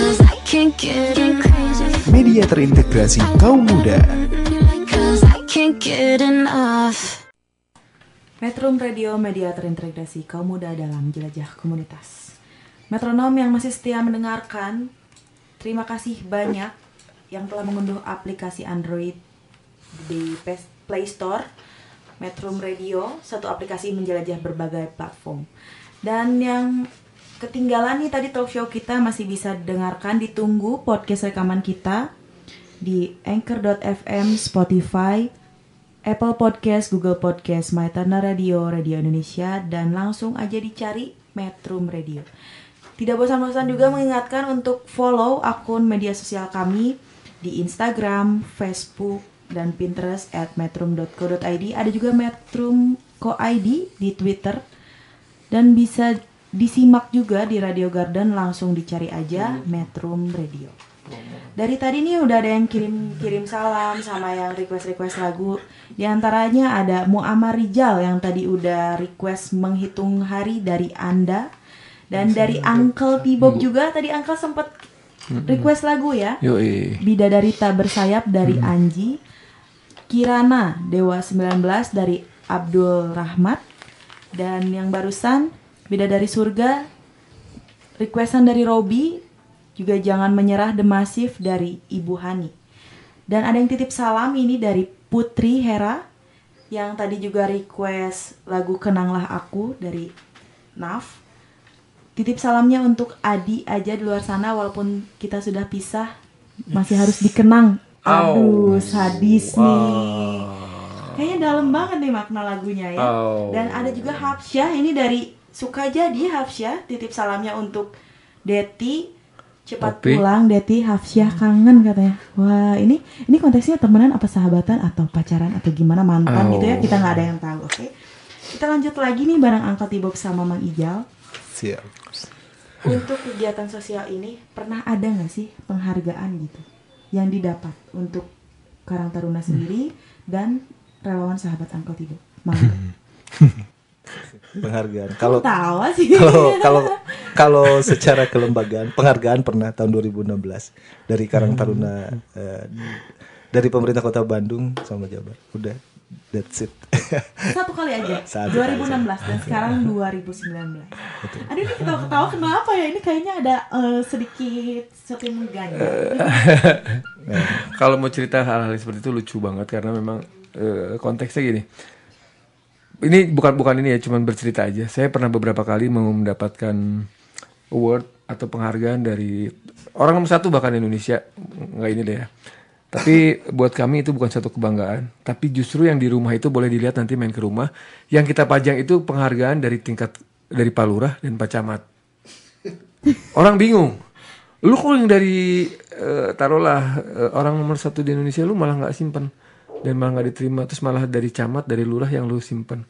media terintegrasi kaum muda. Metrum Radio Media terintegrasi kaum muda dalam jelajah komunitas. Metronom yang masih setia mendengarkan, terima kasih banyak yang telah mengunduh aplikasi Android di Play Store. Metrum Radio, satu aplikasi menjelajah berbagai platform. Dan yang ketinggalan nih tadi talk show kita masih bisa dengarkan, ditunggu podcast rekaman kita di anchor.fm, Spotify, Apple Podcast, Google Podcast, MyTarna Radio, Radio Indonesia, dan langsung aja dicari Metrum Radio. Tidak bosan-bosan juga mengingatkan untuk follow akun media sosial kami di Instagram, Facebook, dan Pinterest at metrum.co.id. Ada juga metrum.co.id di Twitter. Dan bisa disimak juga di Radio Garden, langsung dicari aja Metrum Radio. Dari tadi nih udah ada yang kirim-kirim salam sama yang request-request lagu. Di antaranya ada Muammar Rijal yang tadi udah request menghitung hari dari Anda. Dan dari Uncle Tibob juga tadi Uncle sempet request lagu ya. Yoi. Bidadari Tak Bersayap dari Anji. Kirana Dewa 19 dari Abdul Rahmat. Dan yang barusan Bidadari Surga requestan dari Robi juga jangan menyerah The Massive dari Ibu Hani. Dan ada yang titip salam ini dari Putri Hera yang tadi juga request lagu Kenanglah Aku dari Naf. Titip salamnya untuk Adi aja di luar sana walaupun kita sudah pisah masih harus dikenang. Aduh, sadis nih. Kayaknya dalam banget nih makna lagunya ya. Oh. Dan ada juga Hapsyah ini dari Suka Jadi Hapsyah titip salamnya untuk Deti cepat Opi. pulang Deti Hapsyah kangen katanya. Wah, ini ini konteksnya temenan apa sahabatan atau pacaran atau gimana mantan Oh. gitu ya. Kita nggak ada yang tahu, oke. Kita lanjut lagi nih bareng Angkat Tibob sama Mang Ijal. Siap. Untuk kegiatan sosial ini pernah ada nggak sih penghargaan gitu yang didapat untuk Karang Taruna sendiri dan relawan sahabat Angkel Tibob? Mang. Penghargaan. Kalau tawa sih. kalau kalau kalau secara kelembagaan penghargaan pernah tahun 2016 dari Karang Taruna eh, dari pemerintah Kota Bandung sama Jabar. Udah that's it. Satu kali aja. Satu kali 2016 dan sekarang 2019. Aduh ini ketawa-ketawa kenapa ya? Ini kayaknya ada eh, sedikit seperti mengganjal. Kalau mau cerita hal-hal seperti itu lucu banget karena memang eh, konteksnya gini. Ini bukan bukan ini ya, cuman bercerita aja. Saya pernah beberapa kali mau mendapatkan award atau penghargaan dari orang nomor satu bahkan Indonesia nggak ini deh ya. Tapi buat kami itu bukan satu kebanggaan. Tapi justru yang di rumah itu boleh dilihat nanti main ke rumah. Yang kita pajang itu penghargaan dari tingkat dari Pak Lurah dan Pak Camat. Orang bingung. Lu kok yang dari eh, taruhlah eh, orang nomor satu di Indonesia lu malah nggak simpen dan malah nggak diterima terus malah dari camat dari lurah yang lu simpen.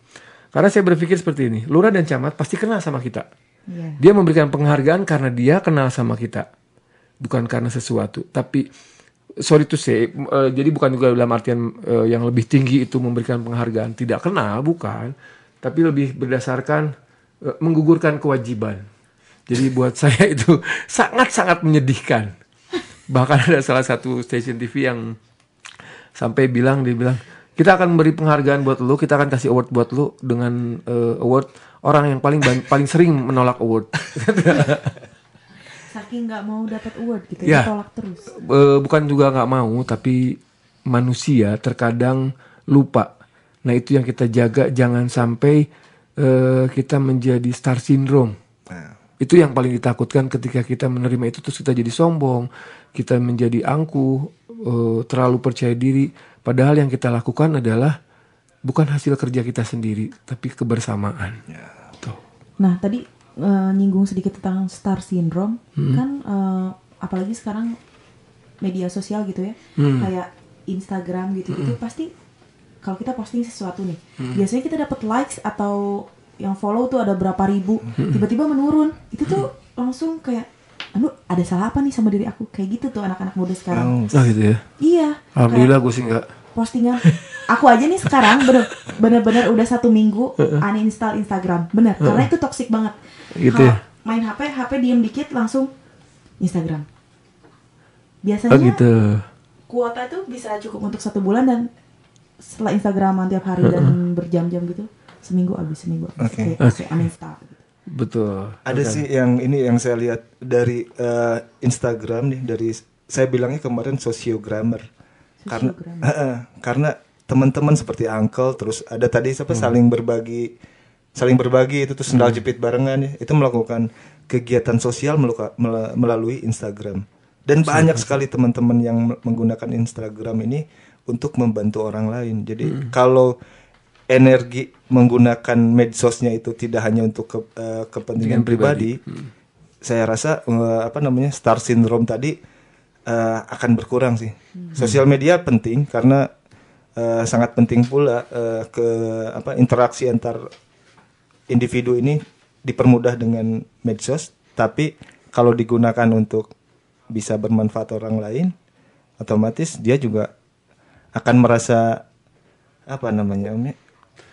Karena saya berpikir seperti ini, lurah dan camat pasti kenal sama kita. Iya. Dia memberikan penghargaan karena dia kenal sama kita, bukan karena sesuatu. Tapi sorry to say, eh, jadi bukan juga dalam artian eh, yang lebih tinggi itu memberikan penghargaan, tidak kenal, bukan. Tapi lebih berdasarkan eh, menggugurkan kewajiban. Jadi buat saya itu sangat-sangat menyedihkan. Bahkan ada salah satu stasiun TV yang sampai bilang dia bilang kita akan beri penghargaan buat lu, kita akan kasih award buat lu dengan eh, award orang yang paling paling sering menolak award. Saking nggak mau dapat award gitu Ya. ya, tolak terus. Eh, bukan juga nggak mau, tapi manusia terkadang lupa. Nah itu yang kita jaga, jangan sampai eh, kita menjadi star syndrome. Itu yang paling ditakutkan ketika kita menerima itu terus kita jadi sombong, kita menjadi angkuh, eh, terlalu percaya diri. Padahal yang kita lakukan adalah bukan hasil kerja kita sendiri, tapi kebersamaan. Tuh. Nah tadi eh, nyinggung sedikit tentang star syndrome Hmm. kan eh, apalagi sekarang media sosial gitu ya Hmm. kayak Instagram gitu-gitu pasti kalau kita posting sesuatu nih biasanya kita dapat likes atau yang follow tuh ada berapa ribu tiba-tiba menurun itu tuh langsung kayak aduh ada salah apa nih sama diri aku kayak gitu tuh anak-anak muda sekarang Oh gitu ya. iya Alhamdulillah gue sih nggak. postingan aku aja nih sekarang bener bener-bener udah satu minggu uninstall Instagram bener karena itu toxic banget Gitu ya? main HP HP diem dikit langsung Instagram. Biasanya Oh gitu. kuota itu bisa cukup untuk satu bulan dan setelah Instagraman tiap hari dan berjam-jam gitu seminggu habis seminggu habis Oke. Kayak- kayak uninstall gitu. Betul. Ada sih yang ini yang saya lihat dari eh, Instagram nih dari saya bilangnya kemarin sosiogramer. Karena. Heeh, karena teman-teman seperti uncle terus ada tadi siapa saling berbagi saling berbagi itu tuh sendal jepit barengan ya. Itu melakukan kegiatan sosial meluka- mela- melalui Instagram. Dan banyak sekali teman-teman yang me- menggunakan Instagram ini untuk membantu orang lain. Jadi kalau energi menggunakan medsosnya itu tidak hanya untuk ke- eh, kepentingan Kepentingan pribadi. pribadi, saya rasa eh, apa namanya star syndrome tadi eh, akan berkurang sih. Sosial media penting karena eh, sangat penting pula eh, ke apa interaksi antar individu ini dipermudah dengan medsos, tapi kalau digunakan untuk bisa bermanfaat orang lain, otomatis dia juga akan merasa apa namanya Om ya?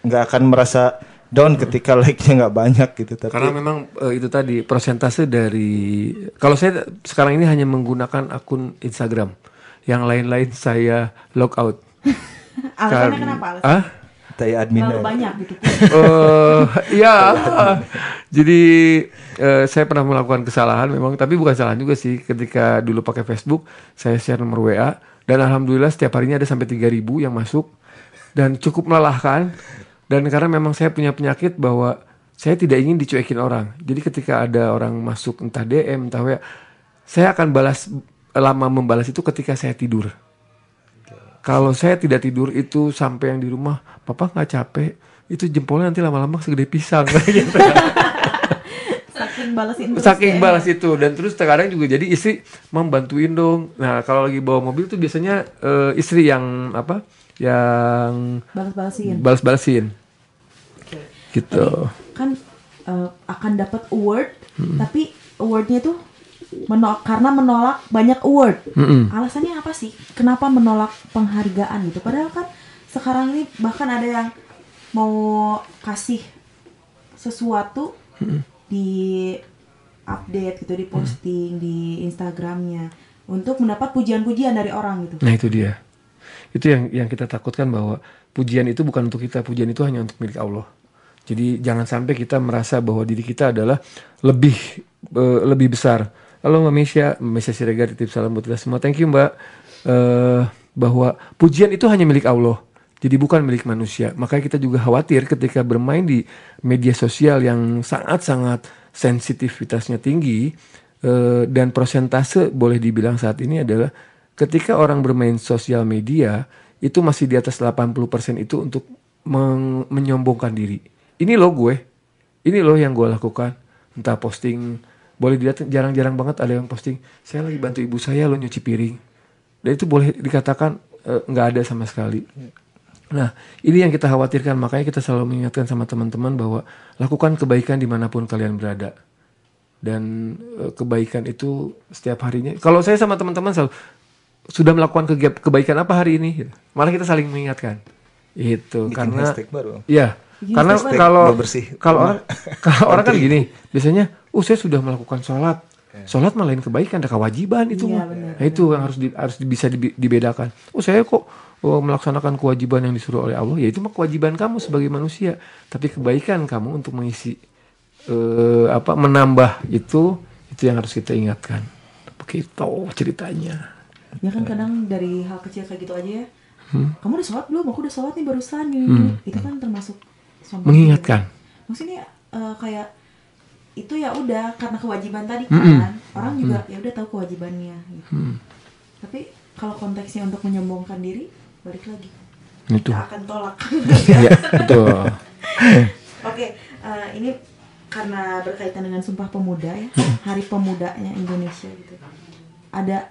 Nggak akan merasa down ketika like-nya nggak banyak gitu tapi Karena memang eh, itu tadi persentase dari kalau saya sekarang ini hanya menggunakan akun Instagram, yang lain-lain saya log out. Alasannya Karena- kenapa? Alasannya? Ah? Taya admin Terlalu banyak gitu. Eh, ya, jadi eh, saya pernah melakukan kesalahan memang, tapi bukan kesalahan juga sih. Ketika dulu pakai Facebook, saya share nomor WA dan alhamdulillah setiap harinya ada sampai 3000 yang masuk dan cukup melelahkan. Dan karena memang saya punya penyakit bahwa saya tidak ingin dicuekin orang. Jadi ketika ada orang masuk entah DM, entah WA, saya akan balas lama membalas itu ketika saya tidur. Kalau saya tidak tidur itu sampai yang di rumah, papa nggak capek, itu jempolnya nanti lama-lama segede pisang. gitu. Saking balasin terus Saking ya. balas itu dan terus terkadang juga jadi istri membantuin dong. Nah kalau lagi bawa mobil tuh biasanya eh, istri yang apa? Yang Balas-balasin. balas-balasin Oke. gitu. kan eh, akan dapat award tapi awardnya tuh menolak karena menolak banyak award Mm-mm. alasannya apa sih kenapa menolak penghargaan gitu padahal kan sekarang ini bahkan ada yang mau kasih sesuatu di update gitu di posting di Instagramnya untuk mendapat pujian-pujian dari orang gitu Nah itu dia. Itu yang yang kita takutkan bahwa pujian itu bukan untuk kita, pujian itu hanya untuk milik Allah. Jadi jangan sampai kita merasa bahwa diri kita adalah lebih eh, lebih besar. Halo Mbak Mesya, Mbak Mesya Siregar titip salam buat kita semua. Thank you Mbak. Eh, bahwa pujian itu hanya milik Allah. Jadi bukan milik manusia. Makanya kita juga khawatir ketika bermain di media sosial yang sangat-sangat sensitivitasnya tinggi eh, dan prosentase boleh dibilang saat ini adalah ketika orang bermain sosial media itu masih di atas 80% itu untuk menyombongkan diri. Ini loh gue. Ini loh yang gue lakukan. Entah posting boleh dilihat jarang-jarang banget ada yang posting saya lagi bantu ibu saya lo nyuci piring. Dan itu boleh dikatakan eh, nggak ada sama sekali. Nah, ini yang kita khawatirkan. Makanya kita selalu mengingatkan sama teman-teman bahwa lakukan kebaikan di mana pun kalian berada. Dan eh, kebaikan itu setiap harinya. Kalau saya sama teman-teman selalu sudah melakukan kebaikan apa hari ini? Gitu. Malah kita saling mengingatkan. Itu Bikin karena baru. Iya. Bikin Karena kalau Bebersih. kalau orang kalau orang kan gini, biasanya, "Oh, saya sudah melakukan sholat." Sholat malah lain kebaikan, ada kewajiban itu Iya, mah. benar, Nah, itu yang harus di- harus di- bisa dibe- dibedakan. Oh, saya kok oh, melaksanakan kewajiban yang disuruh oleh Allah, ya itu mah kewajiban kamu sebagai manusia. Tapi kebaikan kamu untuk mengisi eh, apa menambah itu itu yang harus kita ingatkan. Begitu ceritanya. Ya kan kadang dari hal kecil kayak gitu aja ya Hmm. kamu udah sholat belum aku udah sholat nih barusan gini, itu kan termasuk sombong Mengingatkan. juga. maksudnya eh, kayak itu ya udah karena kewajiban tadi Mm-mm. kan orang juga ya udah tahu kewajibannya gitu. tapi kalau konteksnya untuk menyombongkan diri balik lagi Itu. kita akan tolak Iya, betul. Oke, eh, ini karena berkaitan dengan Sumpah Pemuda ya, Hari Pemudanya Indonesia gitu. Ada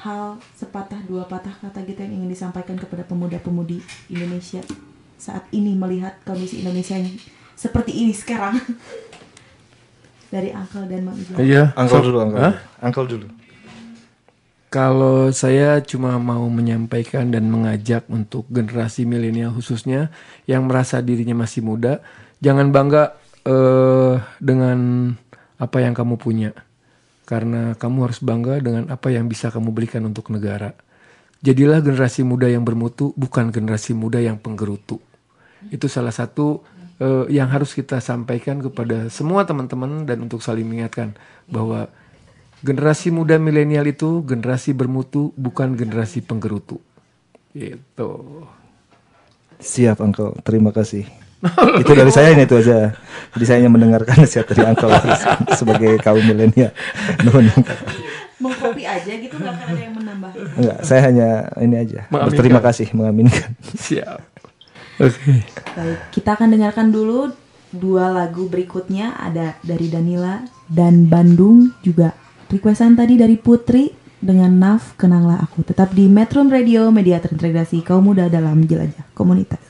hal sepatah dua patah kata gitu yang ingin disampaikan kepada pemuda-pemudi Indonesia saat ini melihat kondisi Indonesia yang seperti ini sekarang. Dari Uncle dan Mang Ijal. Iya. Angkel dulu, angkel. Angkel dulu. Kalau saya cuma mau menyampaikan dan mengajak untuk generasi milenial khususnya yang merasa dirinya masih muda, jangan bangga eh, dengan apa yang kamu punya. Karena kamu harus bangga dengan apa yang bisa kamu berikan untuk negara. Jadilah generasi muda yang bermutu, bukan generasi muda yang penggerutu. Itu salah satu eh, yang harus kita sampaikan kepada semua teman-teman dan untuk saling mengingatkan bahwa generasi muda milenial itu generasi bermutu, bukan generasi penggerutu. Gitu. Siap Uncle, terima kasih. itu dari saya ini itu aja. Jadi saya hanya mendengarkan nasihat dari Uncle sebagai kaum milenial. Nuhun. Mau kopi aja gitu nggak akan ada yang menambah. Enggak, saya hanya ini aja. Mengaminkan. Berterima kasih mengaminkan. Siap. Oke. Baik, kita akan dengarkan dulu dua lagu berikutnya ada dari Danila dan Bandung juga requestan tadi dari Putri dengan Naf Kenanglah Aku. Tetap di Metro Radio, media terintegrasi kaum muda dalam jelajah komunitas.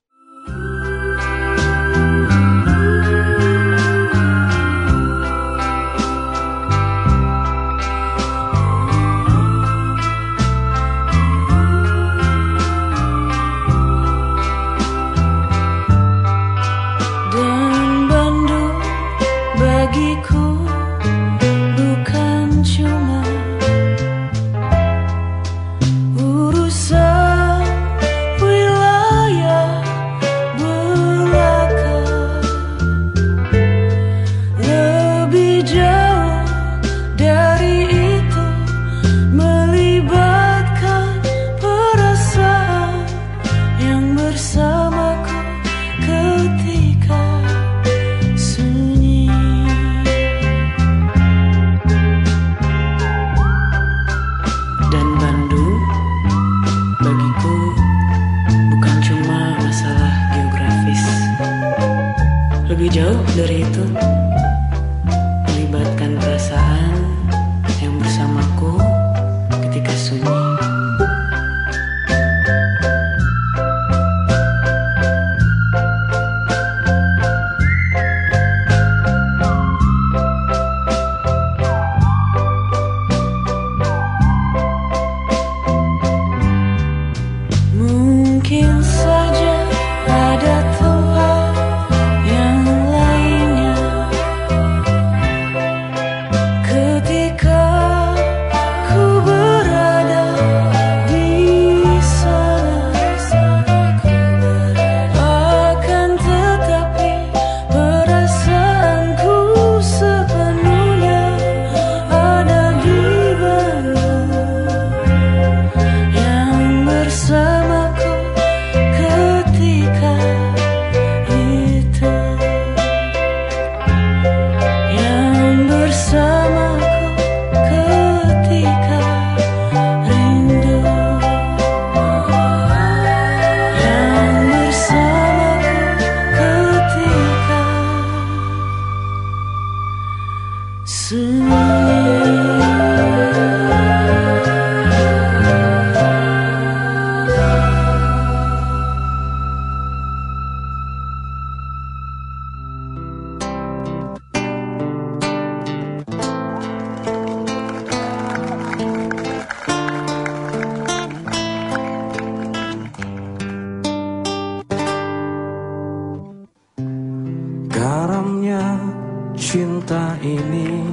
Cinta ini.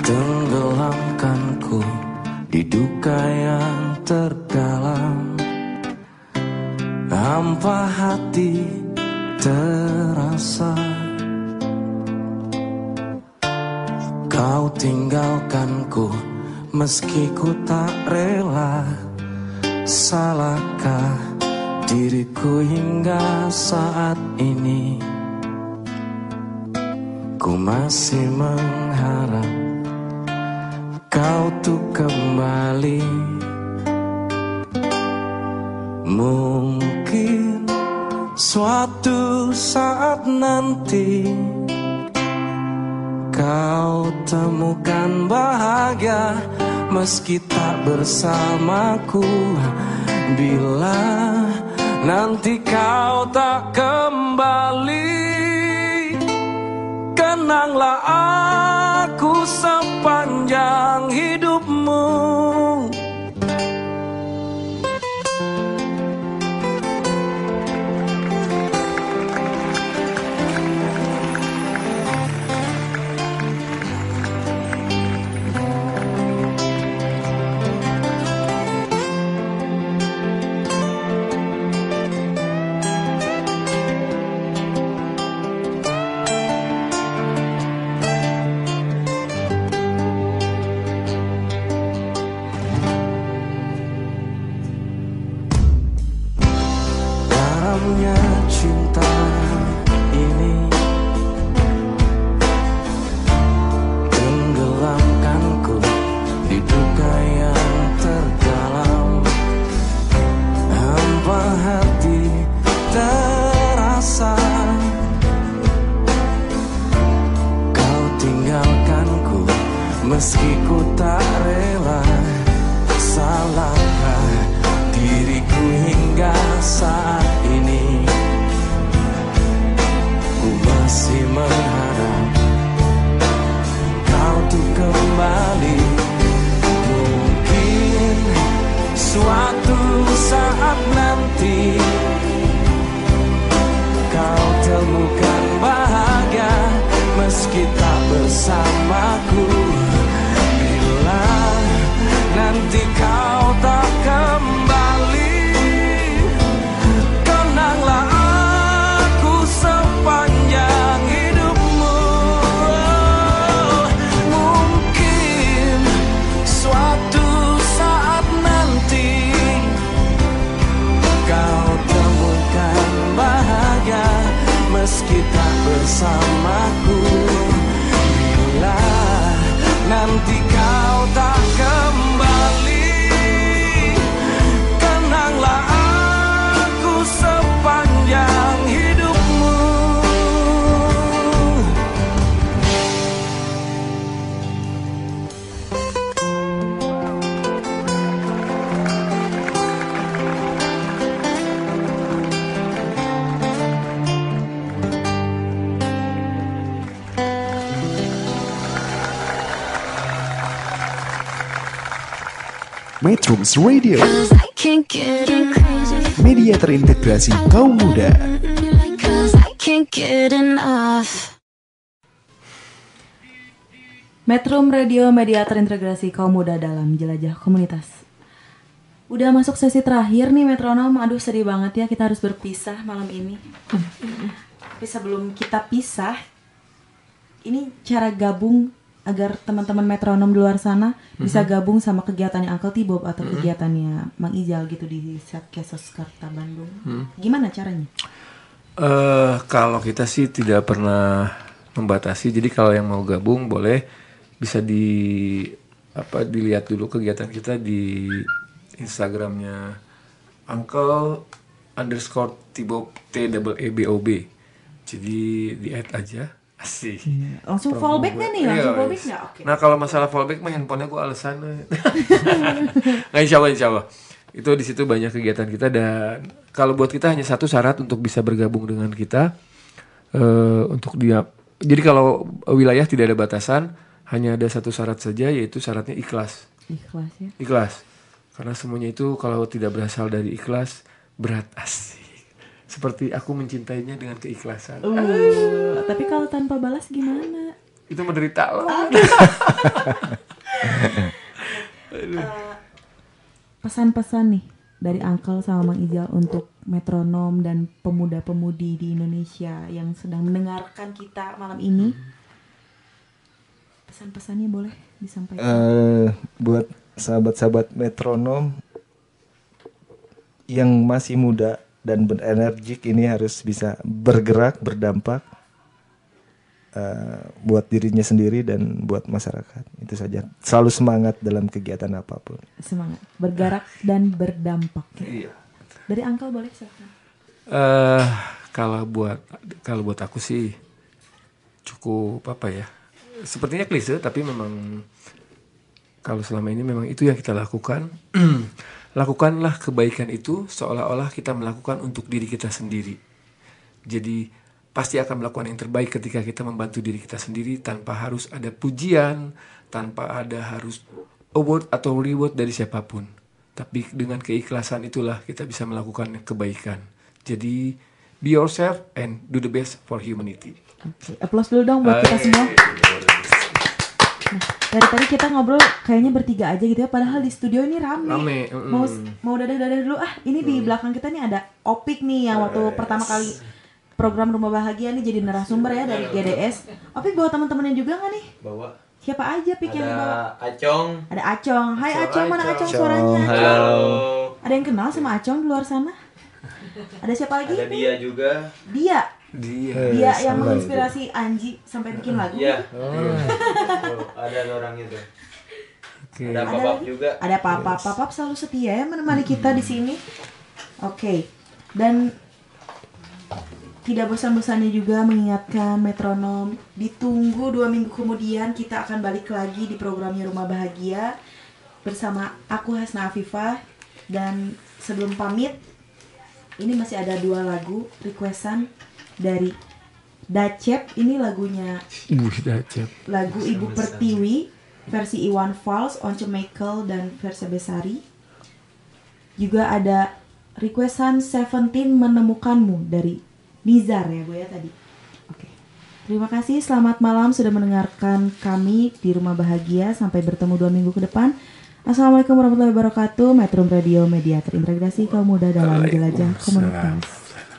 Tenggelamkanku di duka yang terdalam. Hampa hati terasa. Kau tinggalkanku meski ku tak rela. Salahkah diriku hingga saat ini Ku masih mengharap kau tuh kembali. Mungkin suatu saat nanti Kau temukan bahagia meski tak bersamaku. Bila nanti kau tak kembali. Kenanglah aku sepanjang hidupmu suatu saat Metrums Radio, Cause I can't get enough. media terintegrasi kaum muda. Metrum Radio Media terintegrasi kaum muda dalam jelajah komunitas. Udah masuk sesi terakhir nih metronom. Aduh sedih banget ya kita harus berpisah malam ini. Tapi sebelum kita pisah, ini cara gabung agar teman-teman metronom di luar sana bisa gabung sama kegiatannya Uncle Tibob atau kegiatannya Mang Ijal gitu di Satkesos Karta Bandung. Gimana caranya? Eh kalau kita sih tidak pernah membatasi. Jadi kalau yang mau gabung boleh bisa di apa dilihat dulu kegiatan kita di Instagramnya Uncle underscore Tibob T double E B O B. Jadi di add aja. Asik. Langsung Promo fallback nih? Langsung Iya, fallback yes. nggak? Oke. Nah kalau masalah fallback mah handphonenya gue alasan. nah insya Allah insya Allah. Itu di situ banyak kegiatan kita dan kalau buat kita hanya satu syarat untuk bisa bergabung dengan kita eh untuk dia. Jadi kalau wilayah tidak ada batasan, hanya ada satu syarat saja yaitu syaratnya ikhlas. Ikhlas ya. Ikhlas. Karena semuanya itu kalau tidak berasal dari ikhlas berat asik. Seperti aku mencintainya dengan keikhlasan. Uh, tapi kalau tanpa balas gimana? Itu menderita loh. Pesan-pesan nih dari Uncle sama Mang Ijal untuk metronom dan pemuda-pemudi di Indonesia yang sedang mendengarkan kita malam ini. Pesan-pesannya boleh disampaikan. Eh, buat sahabat-sahabat metronom yang masih muda dan berenergik ini harus bisa bergerak berdampak eh, buat dirinya sendiri dan buat masyarakat itu saja selalu semangat dalam kegiatan apa pun Semangat, bergerak dan berdampak. Iya. Dari Uncle boleh silakan. Eh kalau buat kalau buat aku sih cukup apa ya? Sepertinya klise tapi memang kalau selama ini memang itu yang kita lakukan. Lakukanlah kebaikan itu seolah-olah kita melakukan untuk diri kita sendiri. Jadi pasti akan melakukan yang terbaik ketika kita membantu diri kita sendiri tanpa harus ada pujian, tanpa ada harus award atau reward dari siapa pun. Tapi dengan keikhlasan itulah kita bisa melakukan kebaikan. Jadi be yourself and do the best for humanity. Oke, Applause dulu dong buat kita semua. Dari tadi kita ngobrol kayaknya bertiga aja gitu ya, padahal di studio ini rame. Rame, mm. Mau mau dadah-dadah dulu ah. Ini di belakang kita nih ada Opik nih yang waktu pertama kali program Rumah Bahagia nih jadi narasumber ya dari GDS. Opik bawa teman-temannya juga nggak nih? bawa Siapa aja Pik yang bawa? ada Acong Ada Acong. Hai Acong, mana Acong Acong. suaranya? Halo. Ada yang kenal sama Acong di luar sana? Ada siapa lagi? ada dia juga Dia. Dia. Dia yang menginspirasi Anji sampai bikin lagu. iya Tuh, ada orang itu Oke. ada papap juga Ada Papa, Papa selalu setia ya menemani kita di sini. Oke. Dan tidak bosan-bosannya juga mengingatkan metronom ditunggu dua minggu kemudian kita akan balik lagi di programnya Rumah Bahagia bersama aku Hasna Afifah dan sebelum pamit ini masih ada dua lagu requestan dari Dacep ini lagunya Buh, dacet. lagu Ibu Pertiwi versi Iwan Fals, Once Michael dan Versa Besari. Juga ada requestan Seventeen menemukanmu dari Nizar ya gue ya tadi. Oke. Terima kasih, selamat malam sudah mendengarkan kami di Rumah Bahagia. Sampai bertemu dua minggu ke depan. Assalamualaikum warahmatullahi wabarakatuh. Metro Radio Media terintegrasi kaum muda dalam jelajah komunitas.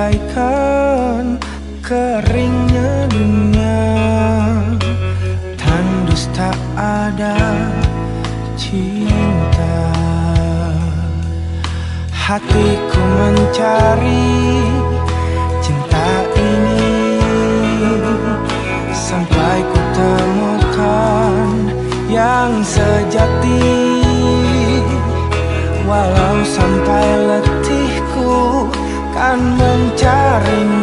Bagaikan keringnya dunia, tandus tak ada cinta. Hatiku mencari cinta ini. Sampai ku temukan yang sejati. Walau sampai letihku kan mencarinya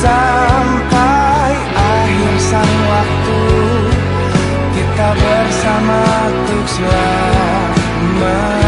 sampai akhir sang waktu kita bersama untuk selamanya.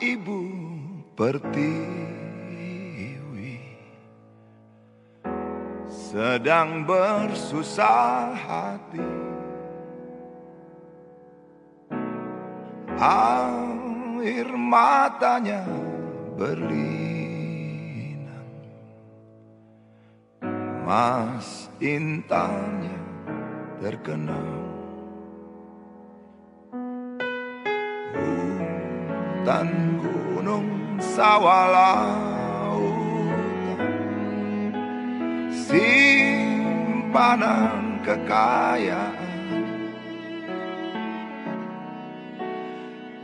Ibu pertiwi sedang bersusah hati. Air matanya berlinang, mas intannya terkenang. Hutan gunung sawah simpanan kekayaan.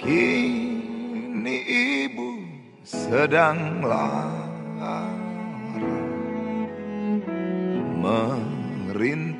Kini ibu sedang lara merintih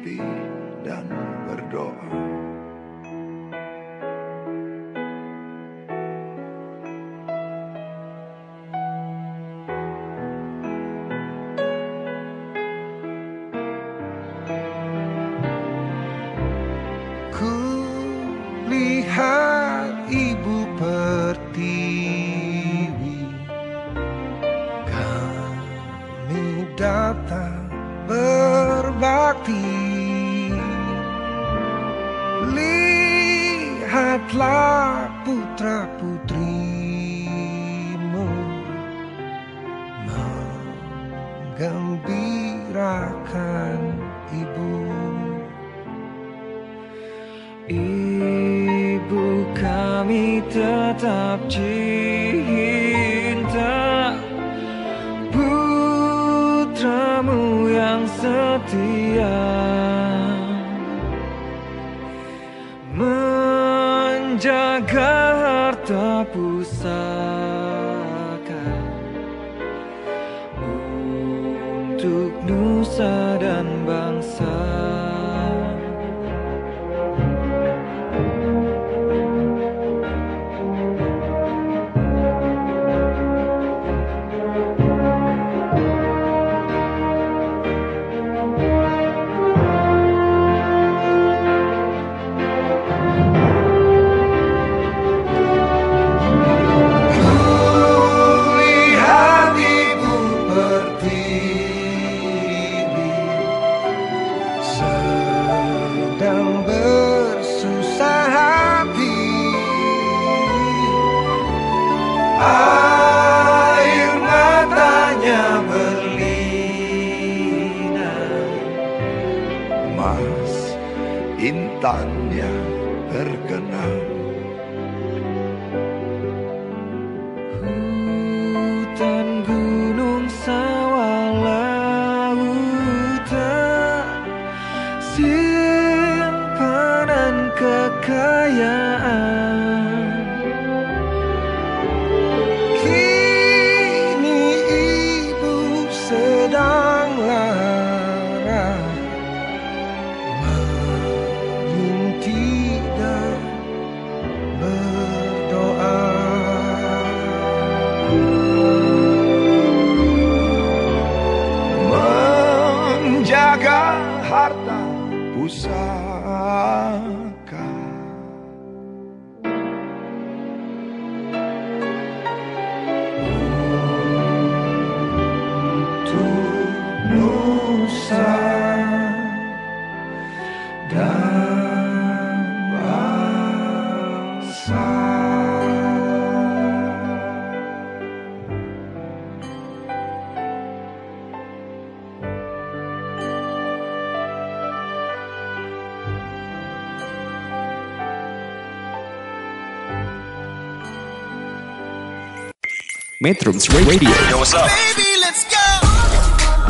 Metrums Radio Yo, what's up? Baby, let's go.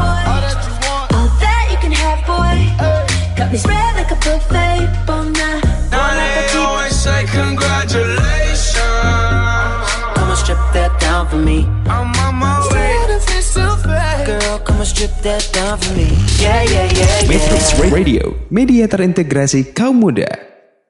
All that you can have, boy. Got me spread like a buffet. Bon night. Now they always say congratulations. Come and strip that down for me. I'm on my way. Girl, come and strip that down for me. Yeah, yeah, yeah, yeah. Metrums Radio Media terintegrasi kaum muda